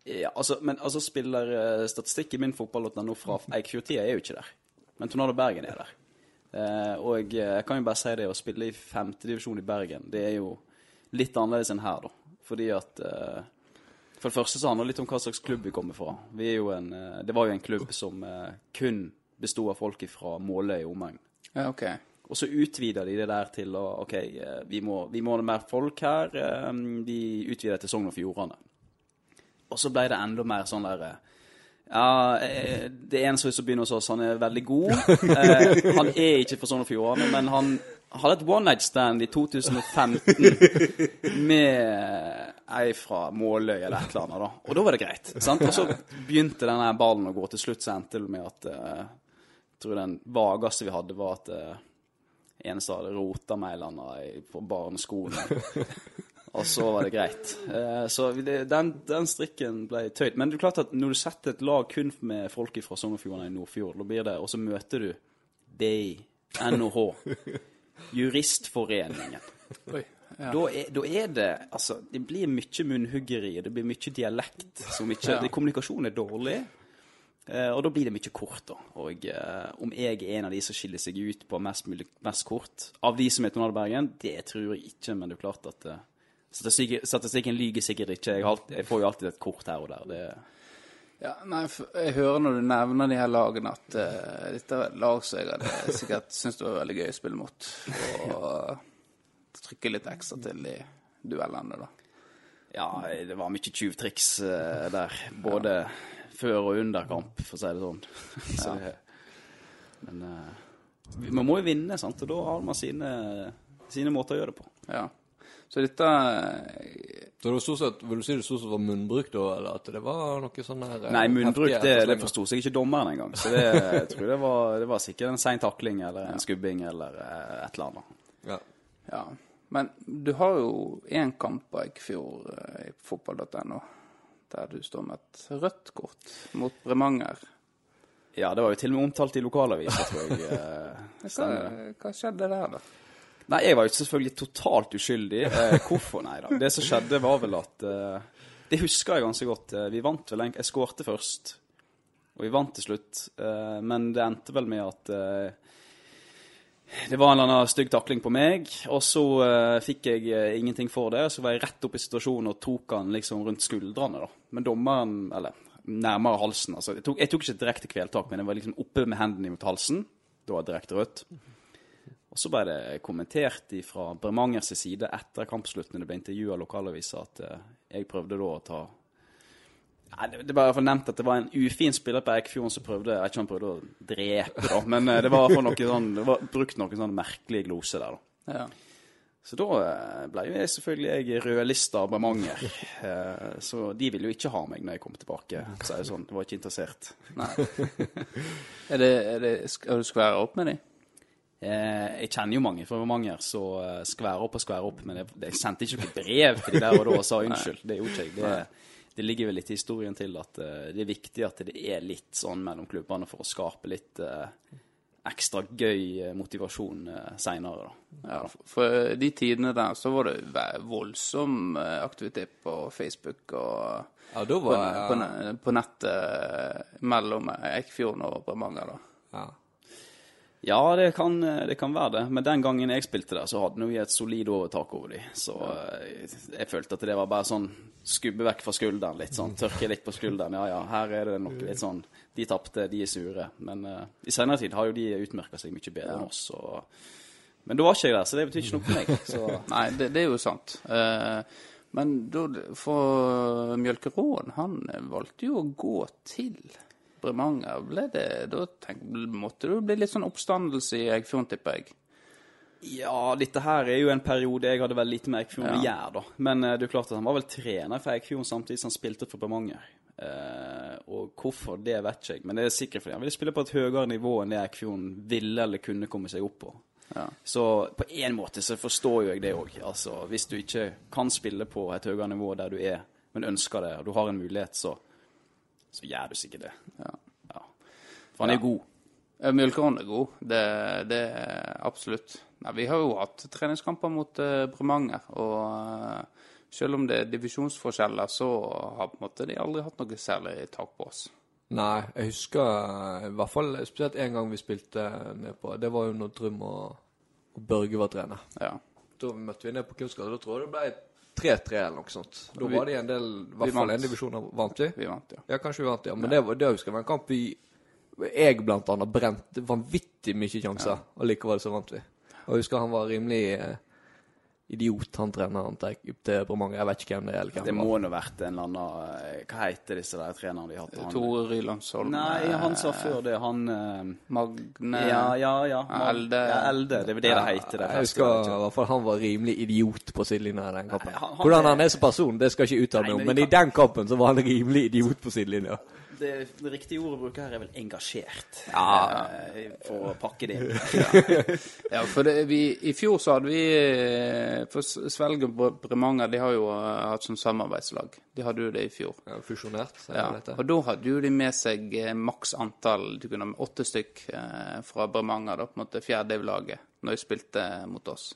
Ja, altså, men altså spillerstatistikk i min fotball.no fra Eikfjord-tida er jo ikke der. Men Tornado Bergen er der. Eh, og jeg kan jo bare si det, å spille i femtedivisjon i Bergen, det er jo litt annerledes enn her, da. Fordi at eh, For det første så handler det litt om hva slags klubb vi kommer fra. Vi en, eh, det var jo en klubb som eh, kun besto av folk fra Måløy og omegn. ja, okay. Og så utvider de det der til å OK, eh, vi må, vi må ha mer folk her. De Vi utvider til Sogn og Fjordane. Og så ble det enda mer sånn der Ja, det er en som begynner hos oss, han er veldig god. Han er ikke fra Sogn og Fjordane, men han hadde et one night stand i 2015 med ei fra Måløy eller et eller annet. da. Og da var det greit. sant? Og så begynte denne ballen å gå. Til slutt så endte det med at eh, jeg tror den vageste vi hadde, var at eh, eneste hadde rota annen på barneskolen. Og så var det greit. Eh, så det, den, den strikken ble tøyd. Men det er klart at når du setter et lag kun med folk fra Sogn og Fjordane i Nordfjord, da blir det, og så møter du BI, NOH, Juristforeningen. Oi. Ja. Da er, da er det Altså, det blir mye munnhuggeri, det blir mye dialekt som ikke Ja. Kommunikasjonen er dårlig. Eh, og da blir det mye kort, da. Og eh, om jeg er en av de som skiller seg ut på mest mest kort av de som er Tornado Bergen, det tror jeg ikke, men det er klart at eh, statistikk, statistikken lyver sikkert ikke. Jeg, alltid, jeg får jo alltid et kort her og der. Det, Ja, nei, jeg hører når du nevner de her lagene at uh, dette er et lag som jeg hadde sikkert syntes det var veldig gøy å spille mot. Og trykke litt ekstra til i duellene, da. ja, det var mye tjuvtriks uh, der. Både før og under kamp, for å si det sånn. Så ja. men eh, man må jo vinne, sant? og da har man sine, sine måter å gjøre det på. Ja. Så dette eh, Så det var stort sett, Vil du si det stort sett var munnbruk, da, eller at det var noe sånn her Nei, munnbruk, det, det forsto seg ikke dommeren engang. Så det, jeg tror det var, det var sikkert en sein takling eller en skubbing eller et eller annet. Ja. Ja. Men du har jo én kamp på Eikfjord eh, i fotball.no der du står med et rødt kort mot Bremanger. Ja, det var jo til og med omtalt i lokalavisa, tror jeg. eh, Hva, hva skjedde der, da? Nei, jeg var jo selvfølgelig totalt uskyldig. Eh, hvorfor? Nei da. Det som skjedde, var vel at eh, Det husker jeg ganske godt. Eh, Vi vant vel en Jeg skårte først, og vi vant til slutt. eh, Men det endte vel med at det var en eller annen stygg takling på meg, og så uh, fikk jeg uh, ingenting for det. Så var jeg rett opp i situasjonen og tok han liksom rundt skuldrene, da. Men dommeren, eller nærmere halsen altså. Jeg tok, jeg tok ikke direkte kveltak, men jeg var liksom oppe med hendene mot halsen. Da var det direkte rødt. Og så ble det kommentert fra Bremangers side etter kampslutten, det ble intervjua av lokalaviser, at uh, jeg prøvde da å ta Nei, det, det ble i hvert fall nevnt at det var en ufin spiller på Eikfjorden som prøvde Jeg vet ikke om han prøvde å drepe, da, men eh, det var, noe sånn, det var brukt noen sånn merkelige glose der, da. Ja. Så da eh, ble jo jeg selvfølgelig jeg rødlista av Bremanger. Eh, Så de ville jo ikke ha meg når jeg kom tilbake. Så jeg sånn, jeg var ikke interessert. Nei. er det, er det, skal du skvære opp med dem? Jeg kjenner jo mange fra Bremanger, så skvære opp og skvære opp. Men jeg, jeg sendte ikke noe brev til de der og da og sa unnskyld. Det gjorde ikke jeg. Det, det ligger vel litt i historien til at eh, det er viktig at det er litt sånn mellom klubbene for å skape litt eh, ekstra gøy eh, motivasjon uh, seinere, da. Ja, for- de tidene der så var det voldsom aktivitet på Facebook og Ja, var på, på nettet mellom Eikfjorden og Bremanger, da. ja. Ja, det kan, det kan være det. Men den gangen jeg spilte der, så hadde vi et solid overtak over dem. Så eh, jeg følte at det var bare sånn skubbe vekk fra skulderen litt sånn. Tørke litt på skulderen. Ja, ja, her er det noe litt sånn De tapte, de er sure. Men uh, i senere tid har jo de utmerka seg mye bedre enn oss. Og, men da var ikke jeg der, så det betyr ikke noe for meg. Så Nei, det, det er jo sant. Uh, men da, for Mjølkeråen, han valgte jo å gå til Bremanger. Ble det, da tenk, måtte det bli litt sånn oppstandelse i Eggfjorden, tipper jeg. Ja, dette her er jo en periode jeg hadde vel lite med Eikfjorden å Ja. gjøre, da. Men uh, det er klart at han var vel trener for Eikfjorden samtidig som han spilte for Bremanger. Uh, og hvorfor, det vet ikke jeg. Men det er sikkert fordi han ville spille på et høyere nivå enn det Eikfjorden ville eller kunne komme seg opp på. Ja. Så på en måte så forstår jo jeg det òg. Altså, hvis du ikke kan spille på et høyere nivå der du er, men ønsker det, og du har en mulighet, så, så gjør du sikkert det. Ja. Ja. For han er god. Mjølkeråen er god, det, det er absolutt. Nei, vi har jo hatt treningskamper mot uh, Bremanger, og uh, selv om det er divisjonsforskjeller, så har på en måte de aldri hatt noe særlig tak på oss. Nei, jeg husker eh, i hvert fall spesielt en gang vi spilte ned på Det var jo når Drøm og, og Børge var trener. Ja. Da møtte vi ned på Kunstgata. Da tror jeg det ble 3-3 eller noe sånt. Da var det en del I hvert fall en divisjon vant vi. Vi vant, ja. Ja, kanskje vi vant, ja. Men det, var, det husker jeg var en kamp vi Jeg blant annet brente vanvittig mye sjanser, og likevel så vant vi. Og jeg husker han var rimelig eh, idiot, han treneren til, Bremanger. Jeg vet ikke hvem det er. Det må nå vært en eller annen eh, Hva heter disse der trenerne de har hatt? Tore Rylandsholm. Nei, han sa før det. Han eh, Magne Ja, ja, ja. Elde. Ja, Elde. Det er det det heter. Det Jeg husker i hvert fall han var rimelig idiot på sidelinja i den kampen. Nei, han- han- Hvordan han er som person, det skal jeg ikke uttale meg om, men men i den kampen så var han rimelig idiot på sidelinja. Det, det riktige ordet å bruke her er vel engasjert. Ja. Eh, For å pakke det inn. Ja, for det, vi, i fjor så hadde vi eh, For Svelg og Bre- Bremanger de har jo eh, hatt sånn samarbeidslag. De hadde jo det i fjor. Ja, Fusjonert, Ja, dette. og da hadde jo de med seg maks antall Du kunne ha med åtte stykk eh, fra Bremanger, da, på en måte fjerdediv-laget, når de spilte mot oss.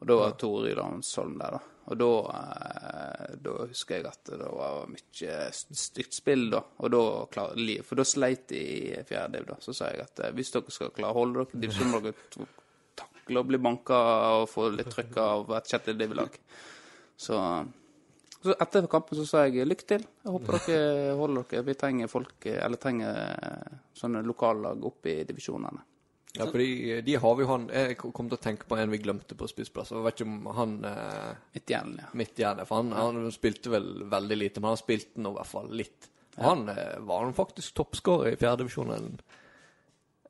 Og da var Tore Rylandsholm der, da. Og da, eh, da husker jeg at det var mye stygt spill, da. Og da klar, for da sleit de i fjerdediv, da. Så sa jeg at eh, hvis dere skal klare å holde dere, så må dere takle å bli banka og få litt trøkk av et sjettediv-lag. Så så etter kampen så sa jeg lykke til. Jeg håper dere holder dere. Vi trenger folk, eller trenger eh, sånne lokallag opp i divisjonene. Ja, for de, de har vi jo han Jeg kom til å tenke på en vi glemte på spissplass. Jeg vet ikke om han eh, Midt igjen, ja. Midtjern, for han, han spilte vel veldig lite, men han spilte nå i hvert fall litt. Og Han eh, var han faktisk toppskårer i fjerdedivisjon en,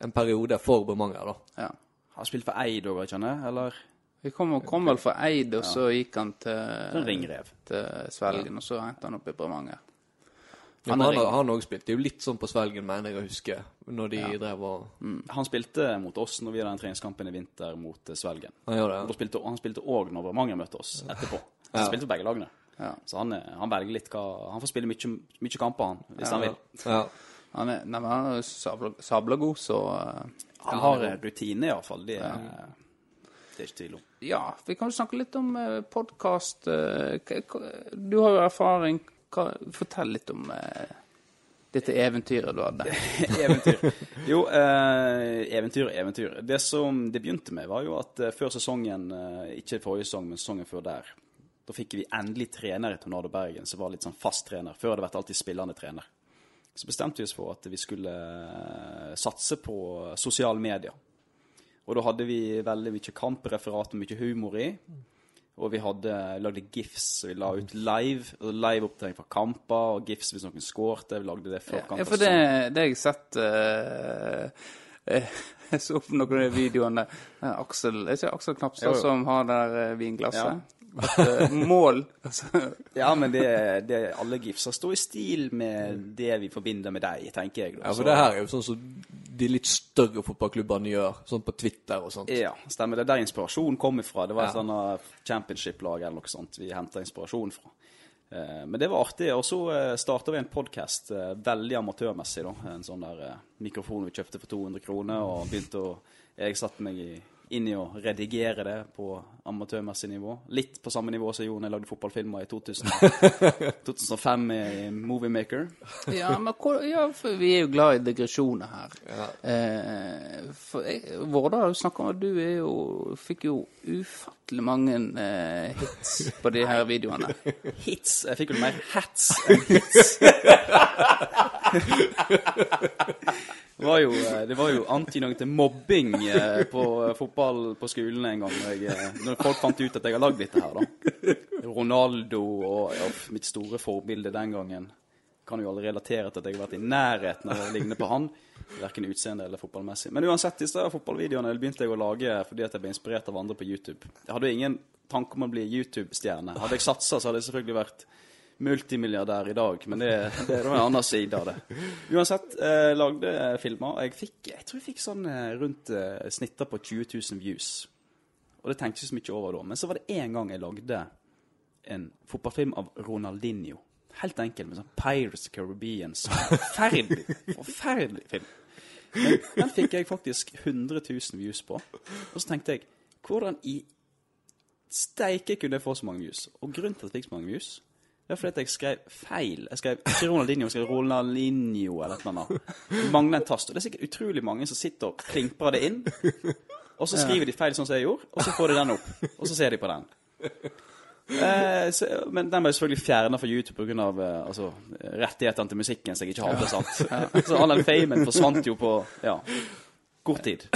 en periode for Bremanger, da. ja. Har spilt for Eid òg, ikke sant? Eller Vi kom, kom vel fra Eid, og så gikk han til, ringrev? til Svelgen, og så endte han opp i Bremanger. Ja, Han han han òg spilte. Det er jo litt sånn på Svelgen, mener jeg å huske, når de drev og Mm. Han spilte mot oss når vi hadde den treningskampen i vinter mot eh, Svelgen. Han da det. spilte, og han spilte òg når Bremanger møtte oss etterpå. Han han spilte på begge lagene. Ja. Så han, er- han velger litt hva Han får spille mye, mye kamper, han, hvis han vil. Ja. Han er, nei, men han er sabla, sabla god, så uh, Han har eh, rutine, iallfall. Det, ja. det er ikke tvil om. Ja, vi kan jo snakke litt om podkast. Du har jo erfaring. Hva, fortell litt om eh, dette eventyret du hadde. eventyr. Jo, eh, eventyr, eventyr. Det som det begynte med, var jo at eh, før sesongen, eh, ikke forrige sesong, men sesongen før der, da fikk vi endelig trener i Tornado Bergen, som var litt sånn fast trener. Før hadde det vært alltid spillende trener. Så bestemte vi oss for at vi skulle eh, satse på sosiale medier. Og da hadde vi veldig mye kampreferat og mye humor i. Og vi hadde lagde gifs, så vi la ut live. og Live-oppdatering fra kamper, og gifs hvis noen skårte. Vi lagde det før kamper. Ja, for det, det har jeg sett uh, eh, Jeg så på noen av de videoene. Eh, Aksel, er ikke Aksel Knapstad som har det der eh, vinglasset? Ja. At, eh, mål Ja, men det, det, alle gifser står i stil med det vi forbinder med deg, tenker jeg. da. Ja, for det her er jo sånn som de litt større fotballklubbene gjør, sånn på Twitter og sånt. Ja, stemmer. Det er der inspirasjonen kom ifra. Det var et Ja. sånn uh, championship-lag eller noe sånt vi henta inspirasjon fra. Eh, men det var artig. Og så starta vi en podkast, veldig amatørmessig. da. En sånn der eh, mikrofon vi kjøpte for 200 kroner, og begynte å Jeg satte meg i, inn i å redigere det på amatørmessig nivå. Litt på samme nivå som Jon jeg lagde fotballfilmer i 2000, 2005 i Moviemaker. ja, men hvor, ja, for vi er jo glad i digresjoner her. Eh, for jeg, Vårda jo snakka om at du er jo, fikk jo ufattelig mange eh, hits på de her videoene. Hits. Jeg fikk vel mer hats enn hits. Det var jo, eh, det var jo antydning til mobbing eh, på fotball på skolen en gang. Når, jeg, eh, når folk fant ut at jeg har lagd dette her, da. Ronaldo og ja, mitt store forbilde den gangen. Kan jo aldri relatere til at jeg har vært i nærheten av å ligne på han. Verken utseende eller fotballmessig. Men uansett, disse fotballvideoene begynte jeg å lage fordi at jeg ble inspirert av andre på YouTube. Jeg hadde jo ingen tanke om å bli YouTube-stjerne. Hadde jeg satsa, så hadde jeg selvfølgelig vært multimilliardær i dag, men det, det er en annen side av det. Uansett, eh, lagde filmer. Jeg fikk, jeg tror jeg fikk sånn eh, rundt eh, snitter på 20 000 views. Og det tenkte jeg så mye over da. Men så var det en gang jeg lagde en fotballfilm av Ronaldinho. Helt enkel, med sånn Pirates Caribbean. Så Forferdelig, forferdelig film. Men den fikk jeg faktisk 100 000 views på. Og så tenkte jeg, hvordan i steike kunne jeg få så mange views? Og grunnen til at jeg fikk så mange views, er fordi jeg skrev feil. Jeg skrev ikke Ronaldinho, jeg skrev Ronaldinho eller et eller annet. Mangler en tast. Og det er sikkert utrolig mange som sitter og klimprer det inn. Og så skriver de feil sånn som jeg gjorde, og så får de den opp. Og så ser de på den. Eh, så, men den ble selvfølgelig fjerna fra YouTube pga. Eh, altså, rettighetene til musikken som jeg ikke hadde. sant? Så all den famen forsvant jo på ja, kort tid.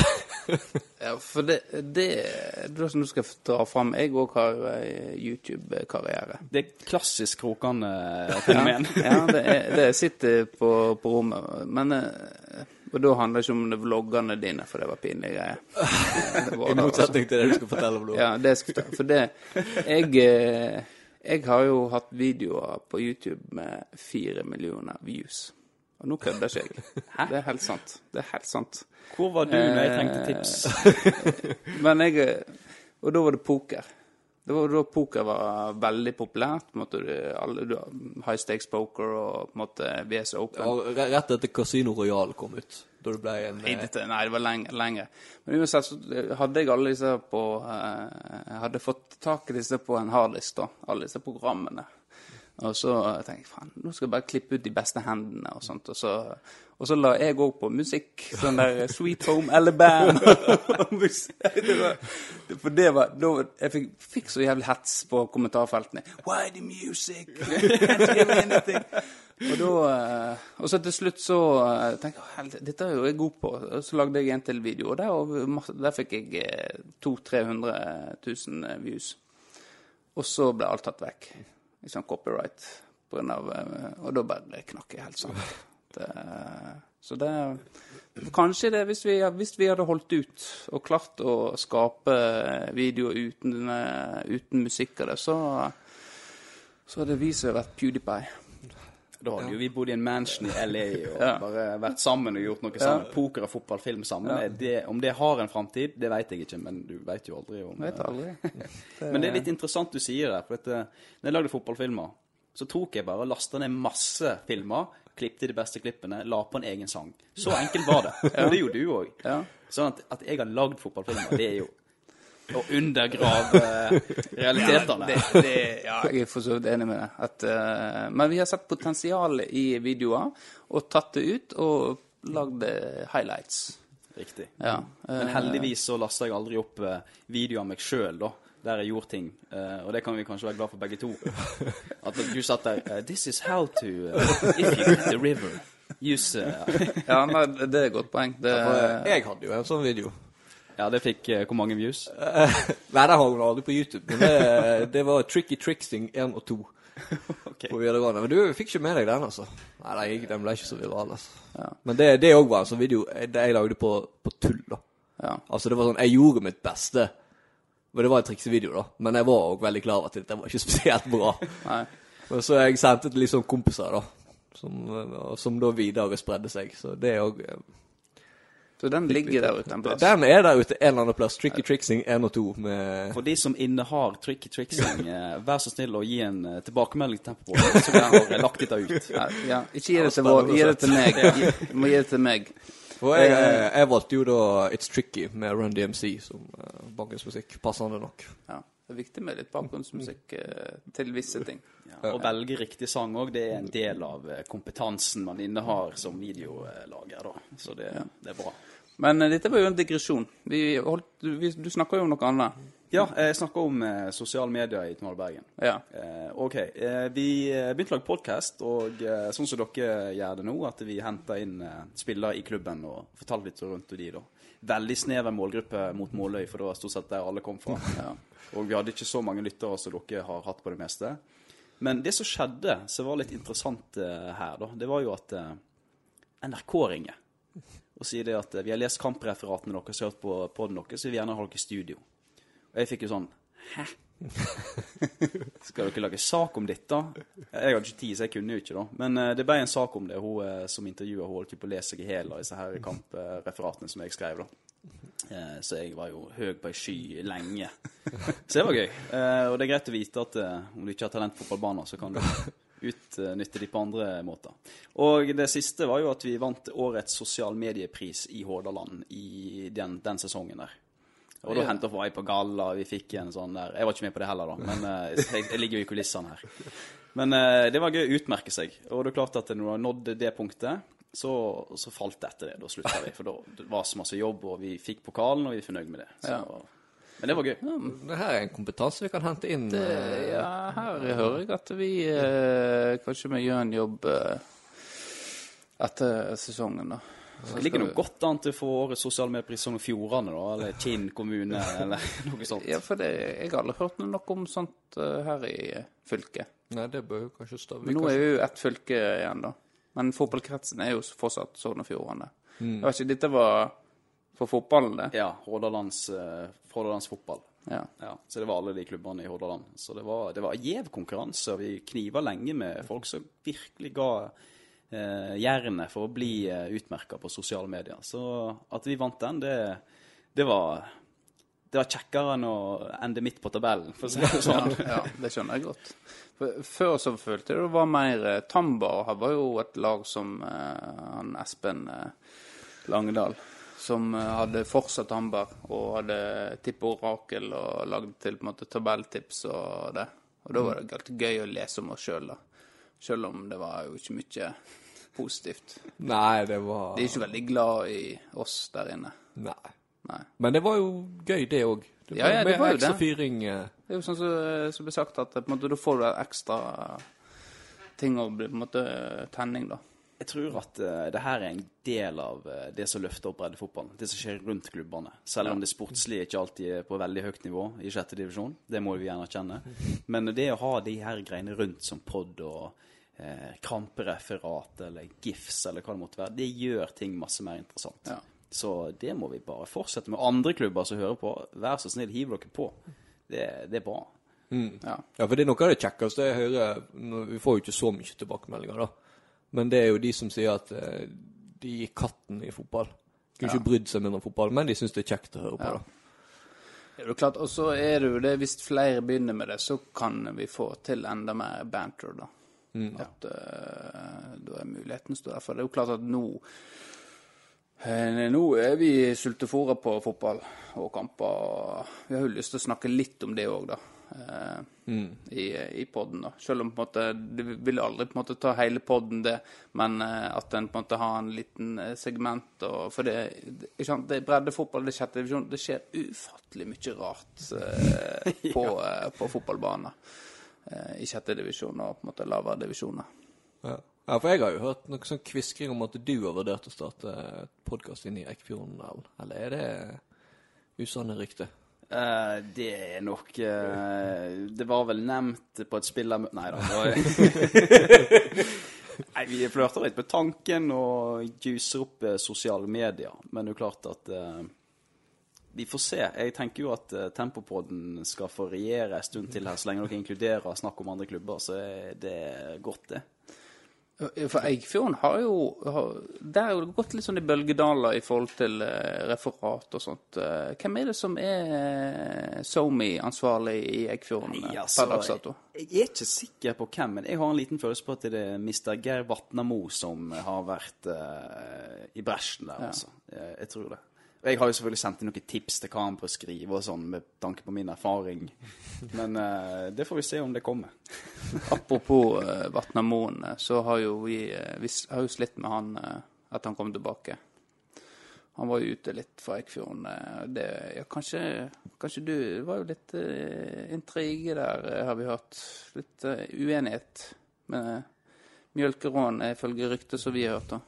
Ja, for det, det det som du skal dra fram Jeg òg har eh, YouTube-karriere. Det er klassisk krokende fenomen. Ja, det, er, det sitter på, på rommet. Men eh, Og da handler det ikke om det vloggene dine, for det var pinlige greier. I motsetning til det du skal fortelle om nå. Ja, det skal jeg ta. For det jeg, eh, jeg har jo hatt videoer på YouTube med fire millioner views. Og nå kødder ikke jeg. Det er helt sant. Det er helt sant. Hvor var du når jeg trengte tips? Men jeg eh, Og da var det poker. Det var da poker var veldig populært. På måte, du- alle, du, high stakes poker og på en måte VS Open. Ja, Rett etter Casino Royal kom ut, da du ble en Nei, eh, dette, nei, det var lenge. lenge. Men uansett så hadde jeg alle disse på eh, Jeg hadde fått tak i disse på en harddisk, da. Alle disse programmene. Og så tenkte jeg faen, nå skal jeg bare klippe ut de beste hendene og sånt. Og så, og så la jeg òg på musikk. Sånn der Sweet Home Alabama. det var, for det var da, Jeg fikk, fikk så jævlig hets på kommentarfeltene. Why the music? Og, da, eh, og så til slutt så eh, tenkte jeg "Hel- dette er jo jeg god på. Og så lagde jeg en til video, og der, og der fikk jeg eh, 200 000-300 000 views. Og så ble alt tatt vekk. I sånn copyright. På grunn av, eh, og da bare knakk jeg helt sammen. Det, så det Kanskje det, hvis vi, hvis vi hadde holdt ut og klart å skape videoer uten, eh, uten musikk av det, så, så hadde vi som vært PewDiePie. Da hadde jo vi bodd i en mansion i LA og bare vært sammen og gjort noe sammen. Poker og fotball, film sammen. Det, om det har en framtid, det vet jeg ikke, men du vet jo aldri om Vet aldri. Men det er litt interessant du sier det. For at, eh, når jeg lagde fotballfilmer, så tok jeg bare og lasta ned masse filmer, klippte de beste klippene, la på en egen sang. Så enkelt var det. Og det gjorde du òg. Ja. Sånn at, at jeg har lagd fotballfilmer, det er jo å undergrave eh, realitetene. Ja, det, det, ja, jeg er for så vidt enig med deg. At, uh, men vi har sett potensialet i videoer, og tatt det ut og lagd eh, highlights. Riktig. Ja. Men eh, heldigvis så lasta jeg aldri opp videoer video av meg sjøl, da. Der jeg gjorde ting. Uh, og det kan vi kanskje være glad for begge to. At du satt der uh, This is how to uh, If you hit the river. Use Ja, nei, det er et godt poeng. Det, Jeg hadde jo en sånn video. Ja, det fikk eh, hvor mange views? Nei, det har hun aldri på YouTube. Men det, det var Tricky Tricksing 1 og 2 Ok. på videregående. Men du fikk ikke med deg den, altså? Nei, den, gikk- den ble ikke så viral, altså. Men det det også var en sånn video eh, det jeg lagde på, på tull, da. ja. Altså, det var sånn Jeg gjorde mitt beste. Men det var en triksevideo, da. Men jeg var òg veldig klar over at dette var ikke spesielt bra. Nei. Men så jeg sendte til sånn kompiser, da. Som, eh, som da videre spredde seg. Så det er òg Så den ligger der ute en plass. Den er der ute en eller annen plass. Tricky Tricksing 1 og 2 med For de som innehar tricky tricksing, eh, vær så snill å gi en eh, tilbakemelding til Tempo, så vi har lagt dette ut. Ja, ja. Ikke gi det til vår, gi det til meg. Du må gi det til meg. For jeg, jeg, jeg valgte jo da It's Tricky med Run DMC som uh, musikk, Passende nok. Ja. Det er viktig med litt bakgrunnsmusikk eh, til visse ting. Ja, å velge riktig sang òg, det er en del av eh, kompetansen man innehar som videolager, da. Så det, det er bra. Men eh, dette var jo en digresjon. Vi holdt, du, vi, du snakker jo om noe annet. Ja, jeg snakker om eh, sosiale medier i Tmall Bergen. Ja. Eh, ok, eh, vi begynte å lage podkast, og eh, sånn som dere gjør det nå, at vi henter inn eh, spillere i klubben og forteller litt rundt om de, da. Veldig snever målgruppe mot Måløy, for det var stort sett der alle kom fra. Og vi hadde ikke så mange lyttere som dere har hatt på det meste. Men det som skjedde, som var litt interessant eh, her, da, det var jo at eh, NRK ringer og sier det at eh, vi har lest kampreferatene deres hørt på podden deres, så vi vil gjerne ha dere i studio. Og jeg fikk jo sånn Hæ? Skal dere lage sak om dette? Jeg hadde ikke tid, så jeg kunne jo ikke, da. Men det ble en sak om det. Hun som intervjua, holdt på å lese seg i hjel av disse her kampreferatene som jeg skrev, da. Eh, så jeg var jo høy på ei sky lenge. Så det var gøy. Eh, og det er greit å vite at eh, om du ikke har talent på fotballbanen, så kan du utnytte de på andre måter. Og det siste var jo at vi vant årets sosial mediepris i Hordaland i den, den sesongen der. Og da hentet vi på galla, vi fikk en sånn der Jeg var ikke med på det heller, da, men jeg, jeg ligger jo i kulissene her. Men det var gøy å utmerke seg. Og det er klart at når du har nådd det punktet, så, så falt det etter det. Da slutta vi. For da det var så masse jobb, og vi fikk pokalen, og vi er fornøyd med det. Så, Men det var gøy. Det her er en kompetanse vi kan hente inn. Det, ja, her hører jeg at vi eh, kanskje må gjøre en jobb eh, etter sesongen, da. Det ligger noe godt an til å få årets sosiale medpris Sogn og Fjordane, da, eller Kinn kommune, eller noe sånt. Ja, for det, jeg har aldri hørt noe om sånt eh, her i eh, fylket. Nei, det bør jo kanskje stå Men nå er jo ett fylke igjen, da. Men fotballkretsen er jo fortsatt Sogn og Fjordane. Jeg vet ikke, dette var for fotballen, det? Ja, Hordalands, eh, Hordalands fotball. Ja. Ja, så det var alle de klubbene i Hordaland. Så det var, det var gjev konkurranse, vi kniva lenge med folk som virkelig ga eh, jernet for å bli eh, utmerka på sosiale medier. Så at vi vant den, det, det var det var kjekkere enn å ende midt på tabellen, for å si det sånn. ja, det skjønner jeg godt. For, før så følte jeg det var mer Tamba Tambar her var jo et lag som eh, han Espen eh, Langedal, som eh, hadde fortsatt Tambar og hadde tippeorakel og lagd til på en måte tabelltips og det. Og da var det galt gøy å lese om oss sjøl, da. Selv om det var jo ikke mye positivt. Nei, det var De er ikke veldig glad i oss der inne. Nei. Nei. Men det var jo gøy, det òg. Ja, ja, det var jo ekstra det. fyring. eh, Det er jo sånn som som blir sagt, at på en måte, da får du ekstra ting bli på en måte tenning, da. Jeg tror at uh, det her er en del av uh, det som løfter opp breddefotballen. Det som skjer rundt klubbene. Selv om det sportslige ikke alltid er på veldig høyt nivå i sjette divisjon. Det må vi gjerne erkjenne. Men det å ha de her greiene rundt som pod og eh, eller GIFs eller hva det måtte være, det gjør ting masse mer interessant. Ja. Så det må vi bare fortsette med. Andre klubber som hører på, vær så snill, hiv dere på. Det, det er bra. Ja. Ja, for det er noe av det kjekkeste jeg hører Vi får jo ikke så mye tilbakemeldinger, da. Men det er jo de som sier at eh, de gir katten i fotball. Kunne ikke brydd seg mindre om fotball, men de syns det er kjekt å høre på. da. Det er jo klart, Og så er det jo det, hvis flere begynner med det, så kan vi få til enda mer banter, da. At uh, da er muligheten større. For det er jo klart at nå Nå er vi sultefòra på fotball og kamper. Vi har jo lyst til å snakke litt om det òg, da. Mm. I, i podden, da. Selv om på en måte Det vil aldri på en måte ta hele podden, det, men eh, at en på en måte har en liten eh, segment. Og, for det, det, ikke sant? det er breddefotball, det er sjette divisjon. Det skjer ufattelig mye rart eh, på, eh, på fotballbaner. Eh, I sjette divisjon og på en måte lavere divisjoner. Ja. Ja, for jeg har jo hørt noe sånn kviskring om at du har vurdert å starte podkast inn i Eikfjorden, eller- er det usanne rykter? Uh, det er nok uh, Det var vel nevnt på et spillermøte Nei da. Nei, vi flørter litt med tanken og juicer opp eh, sosiale medier. Men det er jo klart at uh, Vi får se. Jeg tenker jo at eh, Tempopodden skal få regjere en stund til her, så lenge dere inkluderer snakk om andre klubber. Så er det godt, det. For Eggfjorden har jo har, Der har det gått litt sånn i bølgedaler i forhold til eh, referat og sånt. Eh, hvem er det som er eh, SoMe-ansvarlig i Eggfjorden Nei, altså, per dags dato? Jeg er ikke sikker på hvem, men jeg har en liten følelse på at det er Mr. Geir Vatnamo som har vært uh, i bresjen der, altså. Jeg, jeg tror det. Jeg har jo selvfølgelig sendt inn noen tips til hva han bør skrive og sånn, med tanke på min erfaring. Men uh, det får vi se om det kommer. Apropos uh, Vatnamoen, eh, så har jo vi, uh, vi har jo slitt med han uh, at han kom tilbake. Han var jo ute litt fra Eikfjorden. Det, ja, kanskje, kanskje du Det var jo litt intrige der, har vi hørt. Litt uenighet med mjølkerån, Mjølkeråen, ifølge ryktet som vi har hørt. da.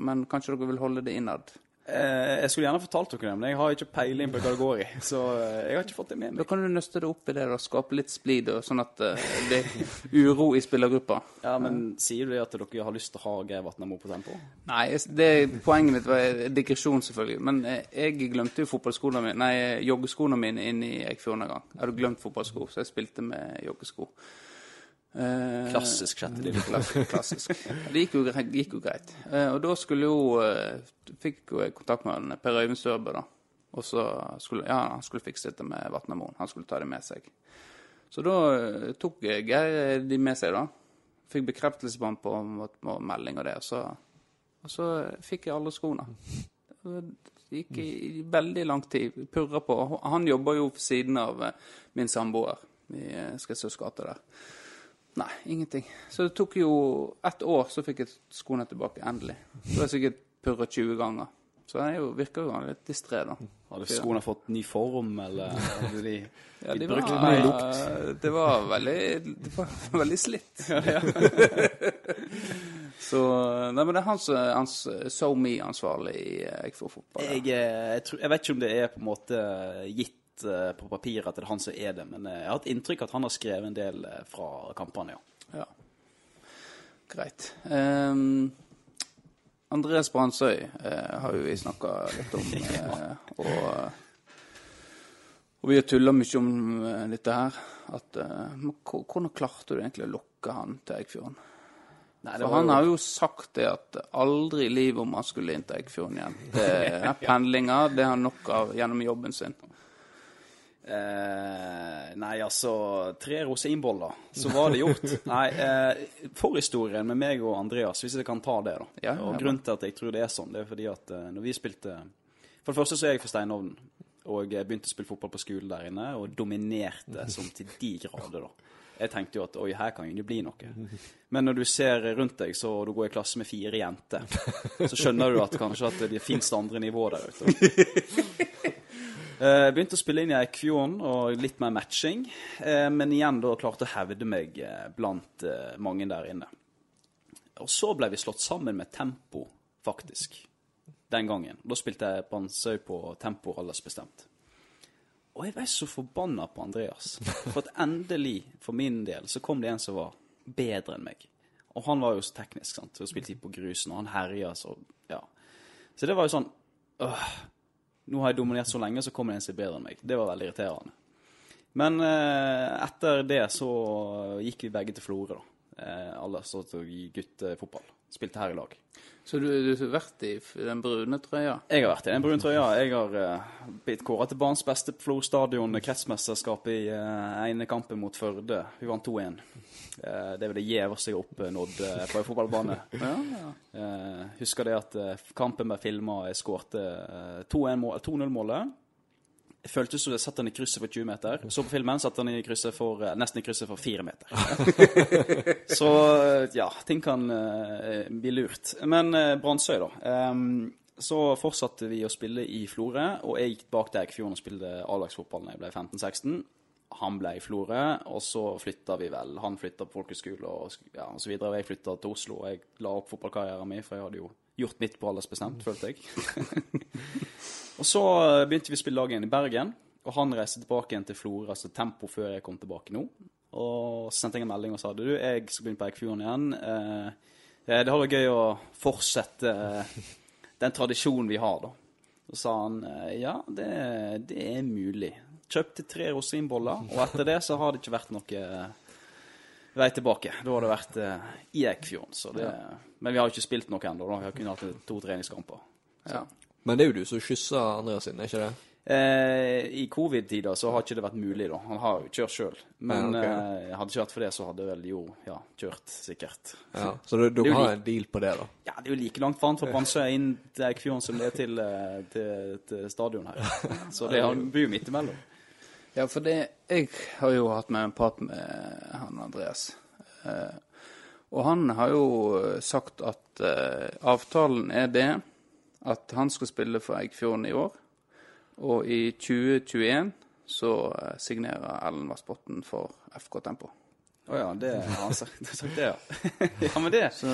Men kanskje dere vil holde det innad? Eh, jeg skulle gjerne fortalt dere det, men jeg har ikke peiling på hva det går i. Så eh, jeg har ikke fått det med Da meg. kan du nøste det opp i det og skape litt splid, sånn at eh, det er uro i spillergruppa. Ja, Men sier du det at dere har lyst til å ha Geir Vatnamo på tempo? Nei, det, poenget mitt var digresjon, selvfølgelig. Men jeg glemte jo fotballskoene mine, nei, joggeskoene mine inne i Eikfjorden en gang. Jeg hadde glemt fotballsko, så jeg spilte med joggesko. Eh, Klassisk sjette divisjon. klass- Klassisk. Det gikk jo, gikk jo greit. Eh, og da skulle jo eh, Fikk jo kontakt med han, Per Øyvind Sørbø, da. Og så skulle ja, han skulle fikse dette med Vatnamoen. Han skulle ta det med seg. Så da tok Geir de med seg, da. Fikk bekreftelse på han på, på melding og det. Og så, og så fikk jeg alle skoene. Det gikk i, i veldig lang tid. Purra på. Han jobber jo ved siden av min samboer i Skredsøs gate der. Nei, ingenting. Så det tok jo ett år, så fikk jeg skoene tilbake, endelig. Så har jeg sikkert purra 20 ganger. Så han jo, virker jo litt distré, da. Hadde skoene fått ny form, eller hadde de, Ja, de brukt var, mer lukt? Det var veldig, det var veldig slitt. så Nei, men det er hans, hans SoMe-ansvarlig i Eikfjord fotball. Jeg, eh, jeg, tror, jeg vet ikke om det er på en måte gitt eh, på papiret at det er han som er det, men eh, jeg har hatt inntrykk at han har skrevet en del eh, fra kampene, ja. Ja. Greit. Um, Andreas Brandsøy uh, har jo vi snakka litt om, uh, og, og vi har tulla mye om dette her. At, hvordan klarte du egentlig å lokke han til Eikfjorden? Nei, For han har jo sagt det at aldri i livet om han skulle inn til Eikfjorden igjen. Det, er pendlinger, det har han nok av gjennom jobben sin. Eh, nei, altså Tre rosinboller, så var det gjort. nei, eh, Forhistorien med meg og Andreas, hvis jeg kan ta det, da. Ja, og ja, Grunnen til at jeg tror det er sånn, det er fordi at eh, når vi spilte For det første så er jeg fra Steinovnen. Og jeg begynte å spille fotball på skolen der inne, og dominerte som til de grader, da. Jeg tenkte jo at oi, her kan jo det bli noe. Men når du ser rundt deg, så du går i klasse med fire jenter, så skjønner du at kanskje at det fins andre nivåer der ute. Eh, begynte å spille inn i Eikfjorden og litt mer matching. Uh, men igjen da klarte å hevde meg uh, blant mange der inne. Og så ble vi slått sammen med Tempo, faktisk. Den gangen. Da spilte jeg Bansøy på Tempo aldersbestemt. Og jeg ble så forbanna på Andreas. For at endelig, for min del, så kom det en som var bedre enn meg. Og han var jo så teknisk, sant. Og spilte på grusen, og han herja så Ja. Så det var jo sånn øh, Nå har jeg dominert så lenge, så kommer det en som er bedre enn meg. Det var veldig irriterende. Men eh, etter det så gikk vi begge til Florø, da. Eh, alle som i guttefotball. Spilte her i lag. Så du, du har vært i den brune trøya? Jeg har vært i den brune trøya. Jeg har uh, blitt kåra til banens beste på Flor stadion, kretsmesterskap i uh, ene kampen mot Førde. Vi vant 2-1. Uh, det er vel det gjeveste jeg har oppnådd uh, på en fotballbane. Ja, ja. Uh, husker det at eh, kampen ble filma, jeg skårte eh, 2-0-målet. Det føltes som jeg satt han i krysset for 20 meter. Så på filmen satt han i krysset for, eh, nesten i krysset for 4 meter. så eh, ja, ting kan uh, bli lurt. Men uh, Brandsøy, da. Um, så fortsatte vi å spille i Florø, og jeg gikk bak til Eikfjorden og spilte A-lagsfotball da jeg ble 15-16. Han ble i Florø, og så flytta vi vel. Han flytta på folkeskole og, ja, og så videre. Og jeg flytta til Oslo, og jeg la opp fotballkarrieren min, for jeg hadde jo gjort mitt på aldersbestemt, følte jeg. og så eh, begynte vi å spille lag igjen i Bergen, og han reiste tilbake igjen til Florø, altså tempo før jeg kom tilbake nå. Og så sendte jeg en melding og sa du, jeg skal begynne på Eikfjorden igjen. Eh, eh, det hadde vært gøy å fortsette eh, den tradisjonen vi har, da. Så sa han ja, det, det er mulig. Kjøpte tre rosinboller, og etter det så har det ikke vært noe vei tilbake. Da har det vært eh, i Eikfjorden. Så det, Men vi har jo ikke spilt noe ennå. Vi har kun hatt to treningskamper. ja. Men det er jo du som kysser Andreas sin, er ikke det? Eh, I covid-tider så har ikke det vært mulig, da. Han har jo kjørt sjøl. Men Ja, okay. eh, hadde ikke vært for det, så hadde vel jo ja, kjørt, sikkert. Ja. Så du- dere har en deal på det, da? Ja, det er jo like langt for fra Brannsøy inn til Eikfjorden som det er til, eh, til, til stadion her. Så det er en jo midt imellom. Ja, for det Jeg har jo hatt med en prat med han Andreas. Eh, og han har jo sagt at eh, avtalen er det at han skal spille for Eikfjorden i år. Og i 2021 så eh, signerer Ellen Vassbotn for FK Tempo. Å ja, det har han sagt, sagt det, ja. ja, men det Så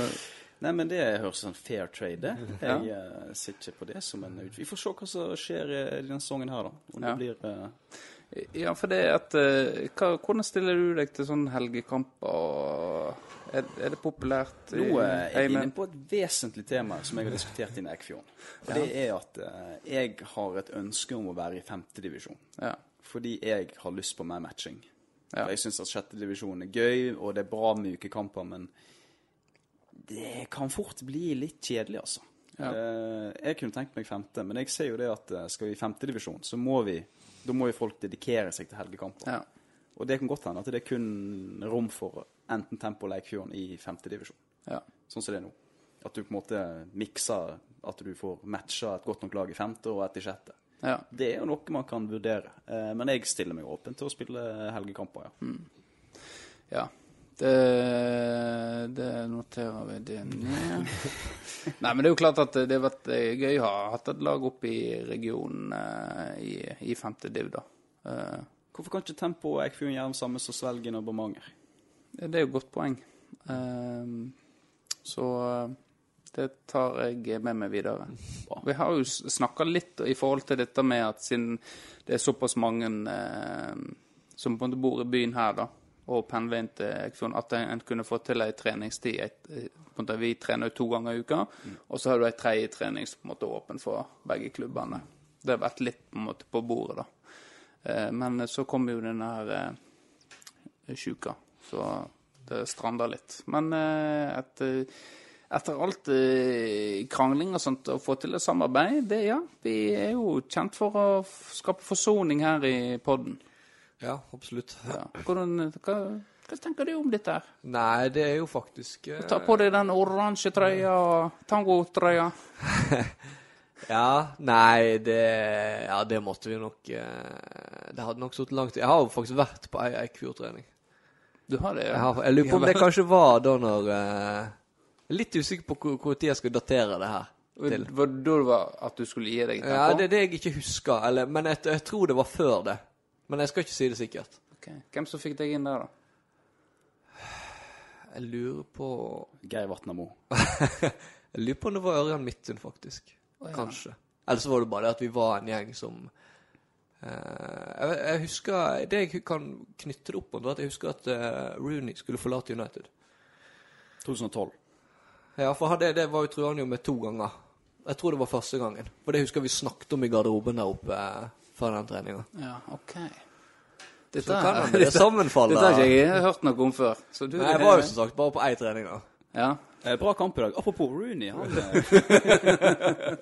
Nei, men det høres sånn fair trade, det. Jeg eh, ser ikke på det som en ut... Vi får se hva som skjer i denne sesongen her, da. Om Ja. det blir eh, Ja, for det at eh, hva, Hvordan stiller du deg til sånne helgekamper? Er, er det populært? i Nå eh, er jeg inne på et vesentlig tema som jeg har diskutert i Eikfjorden. Og det er at eh, jeg har et ønske om å være i femtedivisjon. Ja. Fordi jeg har lyst på mer matching. Ja. Jeg syns at sjettedivisjon er gøy, og det er bra med ukekamper, men det kan fort bli litt kjedelig, altså. Ja. Jeg kunne tenkt meg femte, men jeg ser jo det at skal vi i femtedivisjon, så må vi da må jo folk dedikere seg til helgekamper. Ja. Og det kan godt hende at det er kun rom for enten Tempo eller Eikfjorden i femtedivisjon. ja. Sånn som det er nå. At du på en måte mikser at du får matcha et godt nok lag i femte og et i sjette. ja. Det er jo noe man kan vurdere. Eh, men jeg stiller meg åpen til å spille helgekamper, ja. Ja. Det, det noterer vi det ned. Nei, men det er jo klart at det har vært eh, gøy å ha hatt et lag oppe i regionen eh, i, i femte div, da. Eh, Hvorfor kan ikke Tempo og Eikfjorden gjøre det samme som Svelgen og Bermanger? det er jo et godt poeng. Så det tar jeg med meg videre. Vi har jo snakka litt i forhold til dette med at siden det er såpass mange som på en måte bor i byen her, da, og til Eikfjorden, at en en kunne få til ei treningstid. Et, eh, måte, vi trener to ganger i uka, og så har du ei tredje trening som på en måte er åpen for begge klubbene. Det har vært litt på en måte på bordet, da. Eh, men så kom jo denne her eh, sjuka, så det stranda litt. Men eh, etter, etter alt eh, krangling og sånt, å få til et samarbeid, det ja, vi er jo kjent for å skape forsoning her i podden. Ja, absolutt. Ja. Hvordan, hva, hva tenker du om dette her? Nei, det er jo faktisk eh, Ta på deg den oransje trøya og tangotrøya. Ja, nei, det Ja, det måtte vi nok eh, Det hadde nok sittet langt Jeg har jo faktisk vært på ei Eikfjord-trening. Du har det, Jeg, har- jeg lurer på om det kanskje var da når eh, litt usikker på hvor, tid jeg skal datere det her til. Var det da det var at du skulle gi deg Ja, det er det jeg ikke husker, eller, men jeg, jeg tror det var før det. Men jeg skal ikke si det sikkert. Ok. Hvem som fikk deg inn der, da? Jeg lurer på Geir Vatnamo. Jeg lurer på om det var Ørjan Midtun, faktisk. Kanskje. Eller så var det bare det at vi var en gjeng som eh, jeg, jeg husker Det jeg kan knytte det opp mot, var at jeg husker at eh, Rooney skulle forlate United. 2012. Ja, for det, det var jo tror jo med to ganger. Jeg tror det var første gangen. For det husker vi snakket om i garderoben der oppe eh, før den treninga. Ja, OK. Dette, Så kan hende det sammenfalle. dette har ikke jeg hørt noe om før. Så du, Nei, jeg var jo som sagt bare på én trening, da. Ja. Eh, Bra kamp i dag. Apropos Rooney. Han, eh,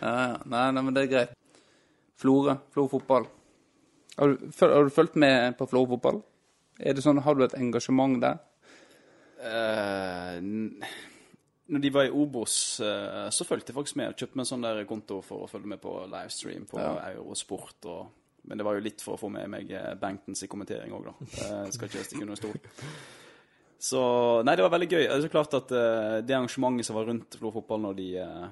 Ja, ja. Nei, nei, men det er greit. Florø, Florø fotball. Har du, har du fulgt med på Florø fotball? Er det sånn, Har du et engasjement der? eh, n- når de var i Obos, eh, så fulgte jeg faktisk med. Kjøpte meg en sånn der konto for å følge med på livestream på Eurosport. Og, men det var jo litt for å få med meg Bankens Bengtens i kommentering òg, da. Jeg skal ikke stikke under stol. Så Nei, det var veldig gøy. Det er så klart at eh, det arrangementet som var rundt Florø fotball når de eh,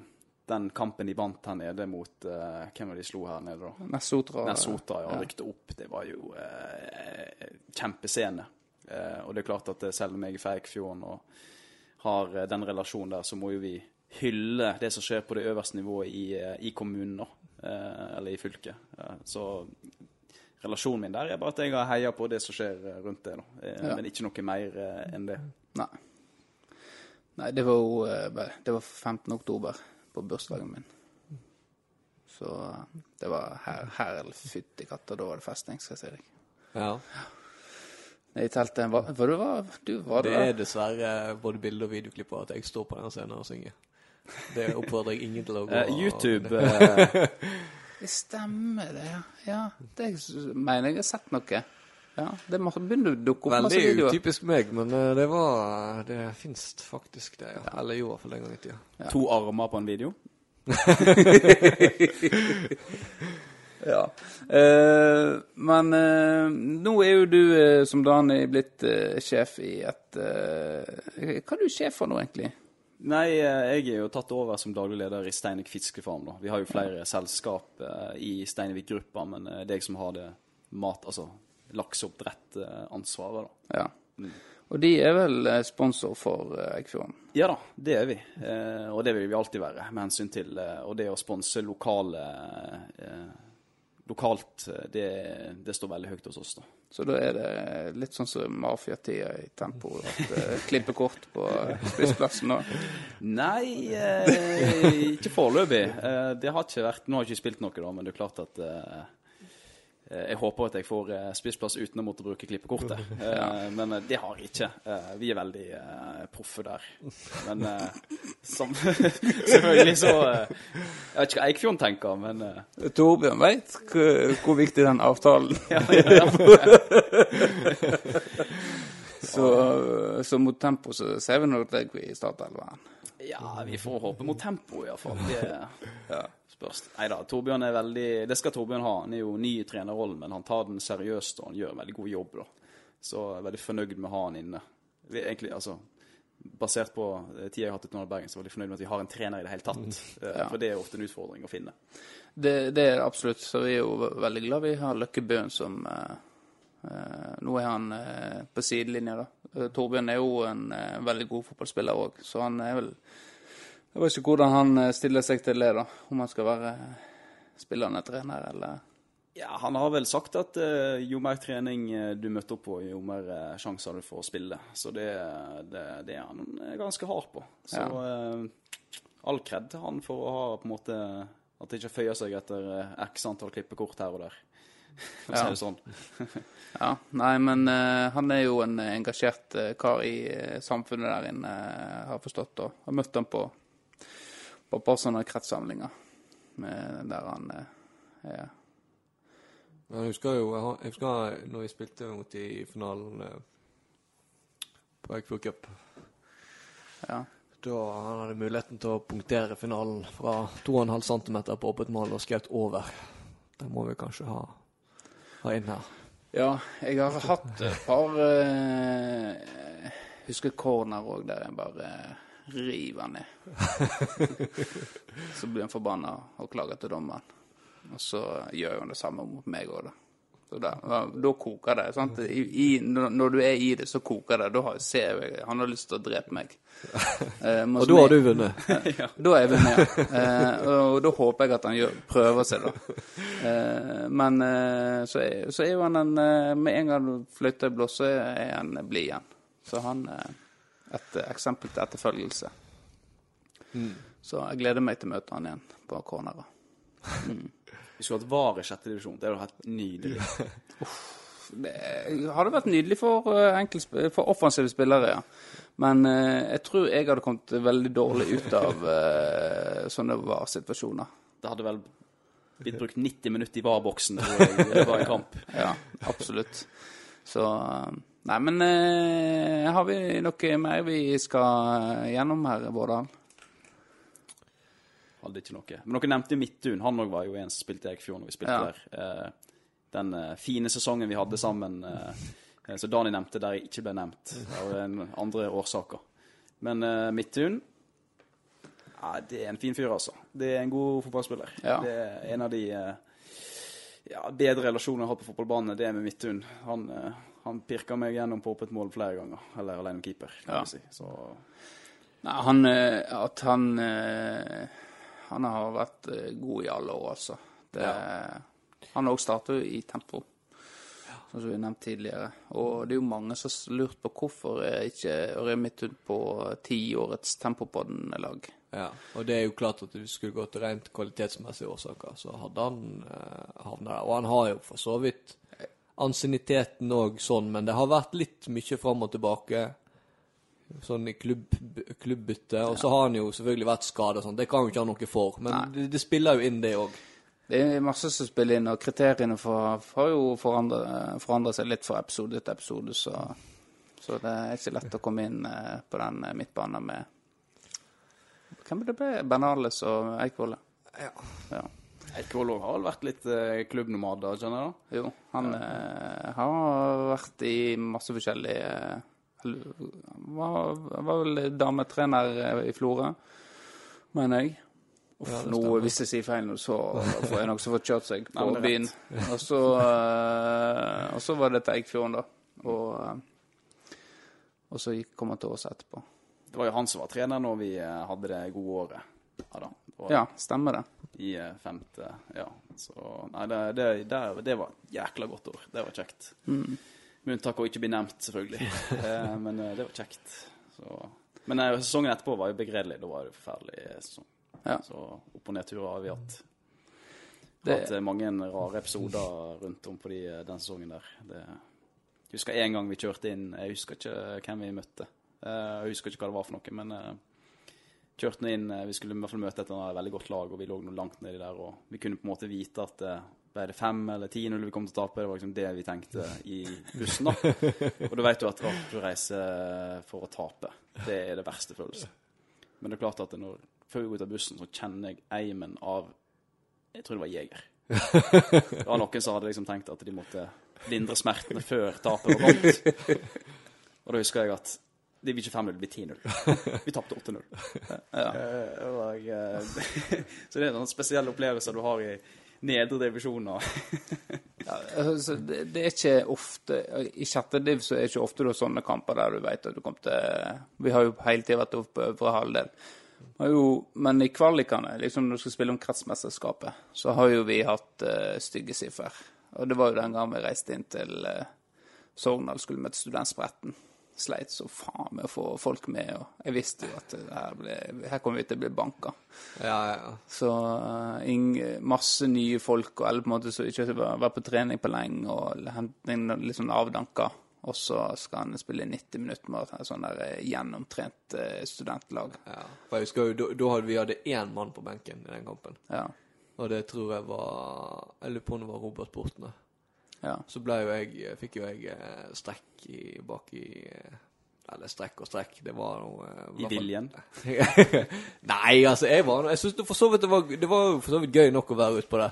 Den kampen de vant her nede mot uh, Hvem var de slo her nede, da? Nessotra? Nessotra ja, rykte opp. Det var jo uh, kjempescene. Uh, og det er klart at eh, selv om jeg er fra Eikfjorden og har eh, den relasjonen der, så må jo vi hylle det som skjer på det øverste nivået i, eh, i kommunen, nå, Eh, eller i fylket. Så relasjonen min der er bare at jeg har heia på det som skjer rundt det, da. Ja. Men ikke noe mer enn det. Nei. Nei, det var jo Det var 15. oktober på bursdagen min. Så det var her, her eller fytti katta, da var det festing, skal jeg si deg. Ja. I teltet Hva, var du, var, du var Det det er dessverre både bilde- og videoklipp av at jeg står på den scenen og synger. Det oppfordrer jeg ingen til å gå Eh, og- YouTube eh, Det stemmer, det. ja. ja. Det mener jeg har sett noe. Ja, Det begynner å dukke opp masse Veldig utypisk meg, men eh, det var Det fins faktisk det, ja. Eller jo, i hvert fall en gang i tida. to armer på en video. Ja. Eh, men eh, nå er jo du, eh, som Dani, blitt eh, sjef i et eh, Hva er du sjef for nå, egentlig? Nei, eh, jeg er jo tatt over som daglig leder i Steinvik fiskefarm. da. Vi har jo flere selskap eh, i Steinvik-gruppa, men det er jeg som har det mat, altså lakseoppdrett-ansvaret. da. Ja. Og de er vel sponsor for Eikfjorden? Ja da, det er vi. Eh, og det vil vi alltid være, med hensyn til Og det å sponse lokale eh, lokalt, eh, det, det står veldig høyt hos oss, da. Så da er det litt sånn som mafiatida i tempo. At uh, klippekort på eh, spissplassen nå. Nei, eh, ikke foreløpig. Eh, det har ikke vært Nå har jeg ikke spilt noe, da, men det er klart at eh, eh, jeg håper at jeg får eh, spissplass uten å måtte bruke klippekortet. Eh, Men eh, det har jeg ikke. Eh, Vi er veldig eh, proffe der. Men eh, som, selvfølgelig så eh, Jeg vet ikke hva Eikfjorden tenker, men eh, Torbjørn veit hvor viktig den avtalen så, så mot tempo så ser vi nok deg i startelveren. Ja, vi får håpe mot tempo, iallfall. Det spørs. Nei da, Torbjørn er veldig Det skal Torbjørn ha. Han er jo ny i trenerrollen, men han tar den seriøst, og han gjør en veldig god jobb, da. Så jeg er veldig fornøyd med å ha han inne. Vi, egentlig, altså Basert på eh, tida jeg har hatt i Trondheim Bergen, så er jeg veldig fornøyd med at vi har en trener i det hele tatt. Ja. For det er ofte en utfordring å finne. Det, det er absolutt. Så vi er jo veldig glad vi har Løkke Bøhn som eh, eh, Nå er han eh, på sidelinja, da. Eh, Torbjørn er jo en eh, veldig god fotballspiller òg, så han er vel Jeg vet ikke hvordan han eh, stiller seg til det, da. Om han skal være spillende trener eller Ja, Han har vel sagt at eh, jo mer trening eh, du møter opp på, jo mer uh, sjanser du får å spille. Så det, det, det er han eh, ganske hard på. Så eh, all kred til han for å ha på en måte At det ikke føyer seg etter eh, x antall klippekort her og der. For å Ja. si det sånn. Ja, nei, men eh, han er jo en engasjert eh, kar i eh, samfunnet der inne, eh, har forstått. Og har møtt ham på, på et par sånne kretssamlinger med, der han eh, er Men jeg husker jo jeg husker når vi spilte mot de i finalen eh, på Eikfjord Cup. Ja. Da han hadde muligheten til å punktere finalen fra 2,5 cm på åpent mål og skjøt over. Det må vi kanskje ha, ha inn her. Ja, jeg har hatt et par uh, Husker corner òg, der jeg bare river ned. så blir han forbanna og klager til dommeren. Og så gjør han det samme mot meg òg, da. Så da, da koker det. sant? I, i, når du er i det, så koker det. Da har, ser jeg Han har lyst til å drepe meg. Eh, Og da har du vunnet. da er jeg vunnet, ja. Eh, og da håper jeg at han gjør, prøver seg, da. Eh, men eh, så, er, så er jo han en eh, Med en gang fløyta er blås, så er han blid igjen. Så han er et eksempel til etterfølgelse. Så jeg gleder meg til å møte han igjen på corneret. Vi skulle hatt VAR i sjette divisjon. Det hadde vært nydelig. nydelig. det hadde vært nydelig for, eh, for offensive spillere, ja. Men eh, jeg tror jeg hadde kommet veldig dårlig ut av eh, sånne var-situasjoner. Det hadde vel blitt brukt 90 minutter i VAR-boksen da jeg, i en kamp. Ja, absolutt. Så eh, Nei, men eh, har vi noe mer vi skal gjennom her, Vårdal? Hadde ikke noe. Men dere nevnte Midtun. Han òg var jo en som spilte i Eikfjord når vi spilte Ja. der. Eh, den eh, fine sesongen vi hadde sammen, eh, eh, som Dani nevnte, der jeg ikke ble nevnt. Av andre årsaker. Men eh, Midtun ja, Det er en fin fyr, altså. Det er en god fotballspiller. Ja. Det er en av de ja, bedre relasjonene jeg har hatt på fotballbanen. Det er med Midtun. Han, han pirka meg gjennom på åpent mål flere ganger. Eller alene med keeper, kan Ja. vi si. Så Nei, han eh, At han eh, Han har vært eh, god i alle år, altså. Det, Han har også startet i tempo, sånn som vi nevnte tidligere. Og det er jo mange som har lurt på hvorfor er ikke Ørje Midthun på tiårets Tempopodden-lag. Ja, og det er jo klart at hvis du skulle gått til rent kvalitetsmessige årsaker, så hadde han eh, havna der. Og han har jo for så vidt ansienniteten òg sånn, men det har vært litt mye fram og tilbake. Sånn i klubb, klubbbytte. Og så har han jo selvfølgelig vært skada og sånn. Det kan jo ikke han noe for. Men det, det spiller jo inn, det òg. Det er masse som spiller inn, og kriteriene for, har jo forandret seg litt fra episode til episode, så, så det er ikke lett å komme inn eh, på den eh, midtbanen med Hvem det ble Bernales og Eikvolle? Ja. Ja. Eikvoll har vært litt eh, da, skjønner da? Jo, han eh, har vært i masse forskjellige Han var, var vel dametrener eh, i Florø, mener jeg. Uff, Ja, det nå, stemmer. hvis jeg sier feil nå, så får jeg nok så fått kjørt seg på det er byen. Og så, eh, og så var det til Eikfjorden, da. Og, eh, og så gikk, kom han til oss etterpå. Det var jo han som var trener når vi eh, hadde det gode året. Ja da. Det var Ja, stemmer det. I eh, femte, ja. Så nei, det, det, det, var et jækla godt år. Det var kjekt. Med unntak av ikke bli nevnt, selvfølgelig. eh, men eh, det var kjekt. Så. Men eh, sesongen etterpå var jo begredelig. Da var det forferdelig sesong. Ja. Så opp- og nedturer har vi hatt. Det- Hatt mange rare episoder rundt om på de, den sesongen der. Det, jeg husker en gang vi kjørte inn Jeg husker ikke hvem vi møtte. Jeg husker ikke hva det var for noe, men kjørte inn eh, Vi skulle i hvert fall møte et veldig godt lag, og vi lå noe langt nedi der. Og vi kunne på en måte vite at eh, ble det fem eller ti null vi kom til å tape. Det var liksom det vi tenkte i bussen, da. Og da vet du at du reiser for å tape. Det er det verste følelsen. Men det er klart at når, før vi går ut av bussen, så kjenner jeg eimen av Jeg tror det var jeger. Det var noen som hadde liksom tenkt at de måtte lindre smertene før tapet var kommet. Og da husker jeg at det blir ikke 5-0, det blir 10-0. Vi tapte 8-0. Ja. Eh, eh, så det er noen spesielle opplevelser du har i nedre divisjoner. Ja, altså, det, det er ikke ofte I sjette div så er det ikke ofte du har sånne kamper der du vet at du kommer til Vi har jo hele tida vært oppe på øvre halvdel. Jo, men i kvalikene, liksom når du skal spille om kretsmesterskapet, så har jo vi hatt uh, stygge siffer. Og det var jo den gangen vi reiste inn til uh, Sogndal skulle møte Studentspretten. Sleit så faen med å få folk med, og jeg visste jo at her, ble, her kommer vi til å bli banka. Ja, ja. Så uh, ing, masse nye folk, og alle på en måte som ikke har vært på trening på lenge, og henting litt sånn avdanka. Og så skal han spille 90 minutter med et sånn der eh, gjennomtrent eh, studentlag. ja. For jeg husker jo, da, da hadde vi hadde én mann på benken i den kampen. Ja. Og det tror jeg var Jeg lurer på om det var Robert Bortne. Ja. Så ble jo jeg, fikk jo jeg eh, strekk i, bak i eh, Eller strekk og strekk, det var noe eh, I viljen. Nei, altså, jeg var Jeg syns for så vidt det var Det var for så vidt gøy nok å være ute på det.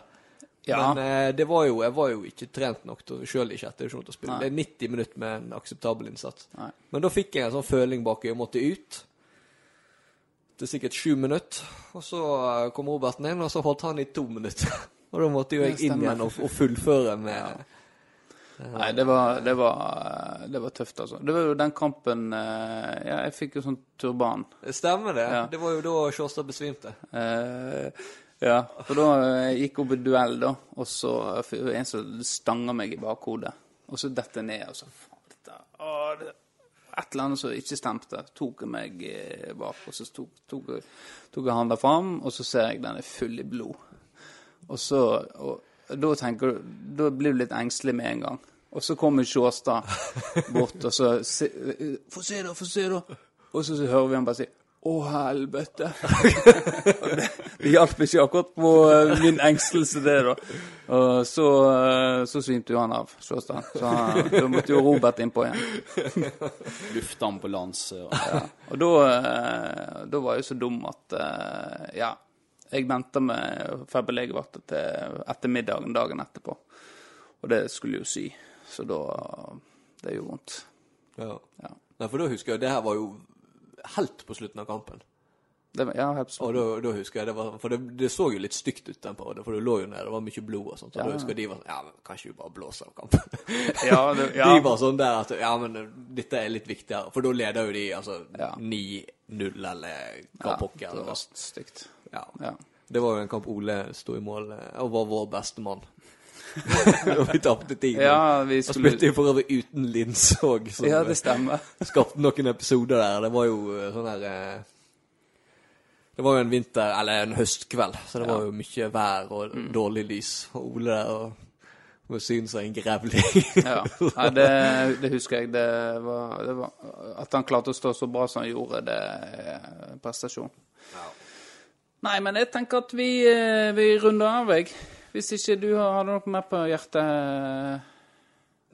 Ja. Men det var jo Jeg var jo ikke trent nok til sjøl i sjette divisjon til å spille. Nei. Det er 90 minutter med en akseptabel innsats. Nei. Men da fikk jeg en sånn føling bak i å måtte ut. Til sikkert sju minutter. Og så kom Roberten inn, og så holdt han i to minutter. og da måtte jo jeg inn igjen og, og fullføre med Nei, det var, det, var, det var tøft, altså. Det var jo den kampen eh, Ja, jeg fikk jo sånn turban. Stemmer det? Ja. Det var jo da Sjåstad besvimte. Eh, ja, for da eh, gikk jeg opp i duell, da, og så f- en som stanga meg i bakhodet. Og så detter jeg ned, og så faen, dette å, det, Et eller annet som ikke stemte. Tok jeg meg eh, bak, og så tok, tok, tok jeg handa fram, og så ser jeg den er full i blod. Og så og, da tenker Da blir du litt engstelig med en gang. Og så kommer Sjåstad bort, og så se, Få se, da, få se, da. Og så, så hører vi han bare si Å, helvete. Det, det hjalp ikke akkurat på eh, min engstelse, det, da. Og så, eh, så svimte jo han av, Sjåstad. Så han, da måtte jo Robert innpå igjen. Luftambulanse og Ja. Og da, eh, da var jeg så dum at ja, jeg venta med feberlegevakta til ettermiddagen dagen etterpå, og det skulle jo si. Så da Det gjorde vondt. Ja. ja. Nei, for da husker jeg det her var jo helt på slutten av kampen. Det, ja, helt på slutten. Og da, da husker jeg det var For det, det, så jo litt stygt ut den perioden, for du lå jo nede, det var mye blod og sånt. Og ja. da husker jeg de var sånn Ja, men kanskje vi bare blåser av kampen? ja, det, ja. De var sånn der at Ja, men eh, dette er litt viktigere. For da leder jo de altså 9-1 null eller hva ja. Det var stygt. Ja. ja. Det var jo en kamp Ole sto i mål eh, og var vår beste mann. og vi tapte tiden. Ja, vi skulle... Og spilte jo for øvrig uten linse òg. Ja, det stemmer. skapte noen episoder der. Det var jo eh, sånn her eh, Det var jo en vinter, eller en høstkveld, så det ja. var jo mye vær og mm. dårlig lys. Og Ole der og og syntes seg en grevling. Ja. Nei, det, det husker jeg. Det var, det var At han klarte å stå så bra som han gjorde, det er prestasjon. Nei, men jeg tenker at vi, eh, vi runder av, jeg. Hvis ikke du har, har du noe mer på hjertet?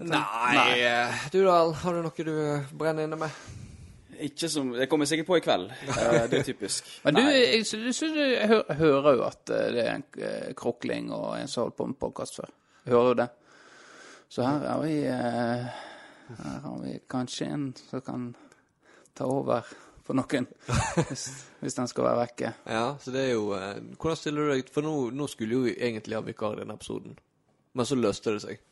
Nei, Nei. du da, har du noe du eh, brenner inne med? Ikke som Det kommer jeg sikkert på i kveld. Eh, Det er typisk. Men du, jeg, jeg, synes jeg, jeg hører jo at eh, det er en krukling og en som har holdt på med podkast før. Hører jo det. Så her har vi eh, Her har vi kanskje en som kan ta over for noen, hvis, hvis den skal være vekke. Ja, så det er jo eh, Hvordan stiller du deg For nå, nå skulle jo egentlig ha vikar i denne episoden, men så løste det seg.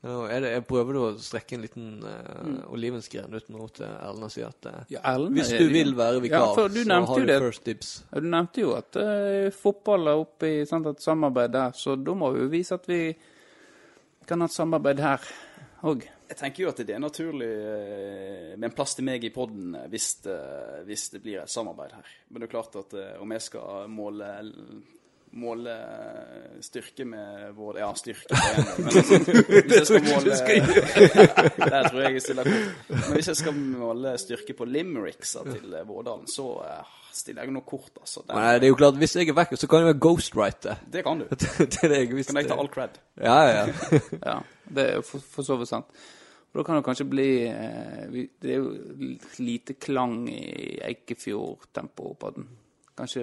Er det, jeg prøver å strekke en liten uh, olivensgren ut nå til Erlend og si at uh, Ja, Erlend, hvis du vil være vikar, Ja, så har du det. first dibs. Ja, Du nevnte jo at uh, fotball er oppe i sant, et samarbeid der, så da må vi jo vise at vi kan ha et samarbeid her òg. Jeg tenker jo at det er naturlig eh, med en plass til meg i poden hvis, hvis det blir et samarbeid her. Men det er klart at eh, om jeg skal måle, måle styrke med vår Ja, styrke men hvis jeg skal måle Der tror jeg jeg stiller kort. Men hvis jeg skal måle styrke på limericksa til eh, Vårdalen, så eh, stiller jeg noe kort, altså. Den- Nei, det er jo klart, hvis jeg er vekk, så kan jeg være ghostwriter. Det kan du. det er det jeg visste. Kan jeg ta all cred? Ja, ja, ja. Det er jo for, for så vidt sant. Og da kan det kanskje bli eh, Det er jo lite klang i Eikefjord-tempo på den. Kanskje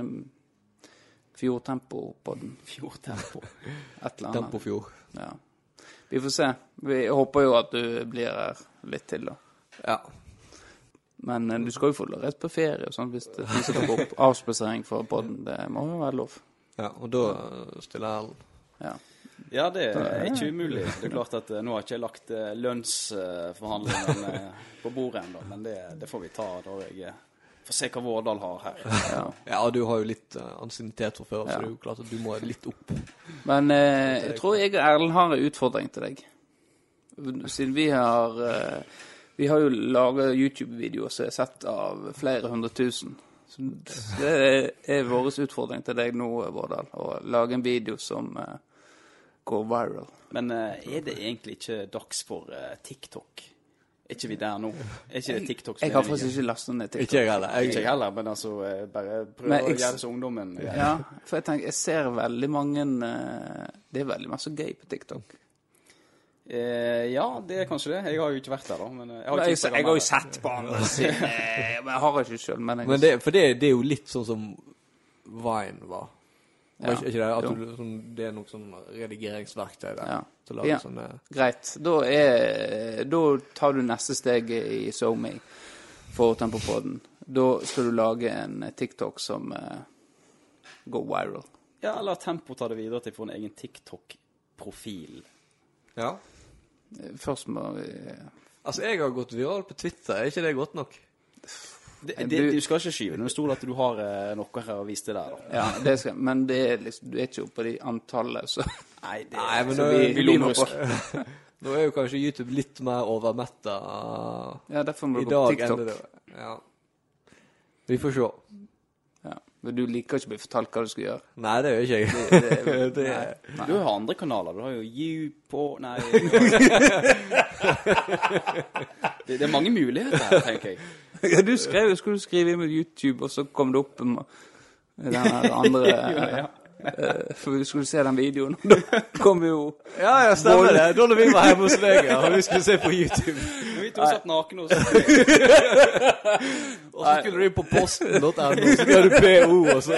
Fjordtempo på den. Fjordtempo. Et eller annet. Tempofjord. Ja. Vi får se. Vi håper jo at du blir her litt til, da. Ja. Men eh, du skal jo få reist på ferie og sånn hvis det det opp avspasering for podden. Det må jo være lov. ja. Og da stiller Erlend. Ja. Ja, det er ikke umulig. Det er klart at eh, Nå har jeg ikke lagt eh, lønnsforhandlingene på bordet ennå, men det, det får vi ta da jeg får se hva Vårdal har her. ja. Ja, du har jo litt uh, ansiennitet fra før, så det er jo klart at du må litt opp. Men eh, jeg tror jeg og Erlend har en utfordring til deg. Siden vi har eh, Vi har jo laga YouTube-videoer som er sett av flere hundre tusen. Så det er, er vår utfordring til deg nå, Vårdal. Å lage en video som eh, går viral. Men eh, er det egentlig ikke dags for eh, TikTok? Er ikke vi der nå? Er ikke det TikTok som Jeg har faktisk ikke lasta ned TikTok. Ikke jeg heller. Ikke Jeg, jeg heller, men altså eh, bare prøv Men å gjøre det som ungdommen Ja, for jeg tenker, jeg ser veldig mange eh, Det er veldig masse gøy på TikTok. Eh, ja, det er kanskje det. Jeg har jo ikke vært der, da. Men eh, jeg har Jeg, ikke Instagram jeg har jo sett på andre sine Men jeg har ikke sjøl. Men, jeg, men det, for det, det er jo litt sånn som Vine var. Ja. ikke, ikke det? At du, sånn, det er noe sånn redigeringsverktøy der. Ja. Til å lage Ja. sånne Greit. Da, er, da tar du neste steg i SoMe for Tempopoden. Da skal du lage en TikTok som uh, går viral. Ja, eller Tempo tar det videre til å få en egen TikTok-profil. Ja. Først må vi Altså, jeg har gått viral på Twitter. Er ikke det godt nok? Det, det, du- du skal ikke skyve. Det står at du har eh, noe her å vise til der, da. Ja, det skal, men det er liksom, du er ikke oppe i antallet, så Nei, det Nei, men så nå, vi- vi, må på. Nå er jo kanskje YouTube litt mer overmetta Ja, derfor må i du gå på dag enn TikTok. det. Ja. Vi får se. Ja. Men du liker ikke å bli fortalt hva du skal gjøre. Nei, det gjør ikke jeg. Det, Det- nei. Du har andre kanaler. Du har jo You på Nei. det, det er mange muligheter her, tenker jeg. Ja, du skrev, skulle du skrive inn med YouTube, og så kom det opp den andre Ja, eh, For du skulle se den videoen, og da kom jo Ja, ja, stemmer det. Da vi var hjemme hos deg ja, og vi skulle se på YouTube. Vi to satt nakne hos deg. Og så skulle du inn på posten.no, så skrev du PO, og så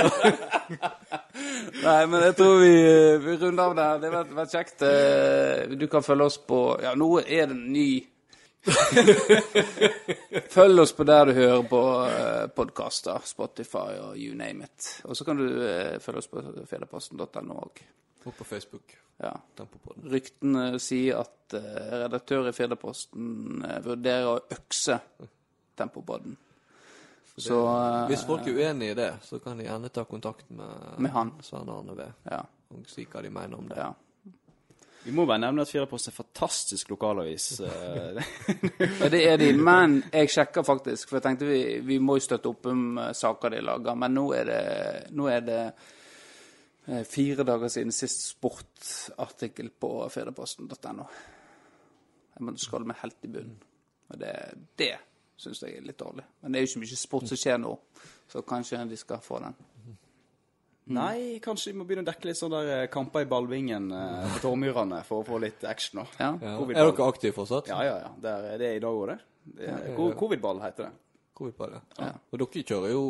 Nei, men jeg tror vi, eh, vi runder av der. Det har vært, vært kjekt. Eh, Du kan følge oss på Ja, nå er det en ny Følg oss på der du hører på podkaster. Spotify og you name it. Og så kan du eh, følge oss på fedreposten.no òg. Og på Facebook. Ja. Ryktene sier at eh, redaktør i Firdaposten vurderer å økse Tempopodden. Så eh, Hvis folk er uenig i det, så kan de gjerne ta kontakt med, Med han. Svein Arne Ved Ja. og si hva de mener om det. ja. Vi må bare nevne at Firdapost er fantastisk lokalavis. eh, det er de, men jeg sjekka faktisk, for jeg tenkte vi, vi må jo støtte opp om eh, saker de lager. Men nå er det, nå er det eh, fire dager siden sist sportartikkel på firdaposten.no. Jeg måtte skåle meg helt i bunnen. Og det, det syns jeg er litt dårlig. Men det er jo ikke mye sport som skjer nå, så kanskje de skal få den. Nei, kanskje vi må begynne å dekke litt sånne der eh, kamper i ballvingen eh, på Tormyrene for å få litt action nå. Ja. Ja. Covid-ball. Er dere aktive fortsatt? Ja, ja, ja. Det er, det er i dag òg, det. det er, co- Covid-ball heter det. Covid-ball, ja. Ja. Og dere kjører jo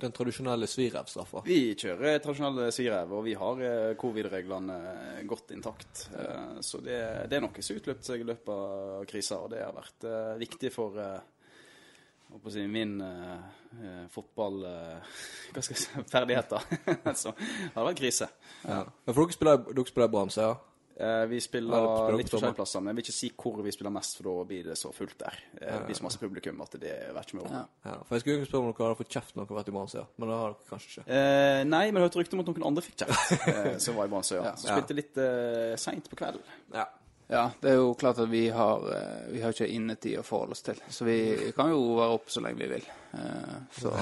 den tradisjonelle svirevstraffa. Vi kjører tradisjonell svirev, og vi har eh, covid-reglene eh, godt intakt. Eh, Så det, det er noe som utløpt seg i løpet av krisa, og det har vært eh, viktig for eh, jeg holdt på å si, min eh, eh, fotball... eh, hva skal jeg si? Ferdigheter. Så det har vært krise. Ja. Men for dere spiller, dere spiller Bramse, ja? Eh, Vi spiller Ja, spiller litt forskjellige plasser, men jeg vil ikke si hvor vi spiller mest, for da blir det så fullt der. Eh, Det blir så masse publikum at det er ikke moro. Ja. ja. For jeg skulle spørre om dere hadde fått kjeft når dere har vært i Bramse, men det har dere kanskje ikke. Eh, nei, men jeg hørte rykter om at noen andre fikk kjeft, eh, som var i Brannsøya. Ja. Så spilte litt eh, seint på kvelden. Ja. Ja, det er jo klart at vi har, eh, vi har ikke innetid å forholde oss til. Så vi kan jo være oppe så lenge vi vil. Eh, Så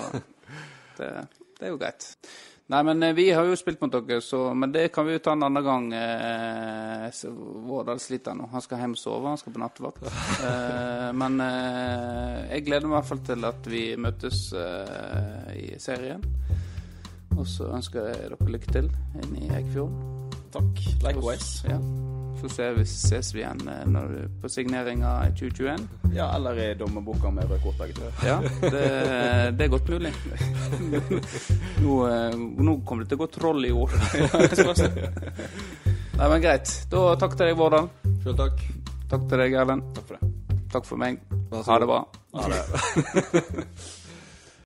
det, det er jo greit. Nei, men eh, vi har jo spilt mot dere, så, men det kan vi jo ta en annen gang. Vårdal sliter nå. Han skal hjem og sove, han skal på nattevakt. Eh, men eh, jeg gleder meg i hvert fall til at vi møtes i serien. Og så ønsker jeg dere lykke til inne i Eikfjorden. Takk. Likewise. Ja. Så ser vi, ses vi igjen eh, når på signeringa i 2021. Ja, eller i dommerboka med rød kort, begge to. Ja, det, det er godt mulig. Nå, eh, nå kommer det til å gå troll i ord. Nei, men greit. Da takk til deg, Vårdal. Sjøl takk. Takk til deg, Erlend. Takk for det. Takk for meg. Ha det bra. Ha det.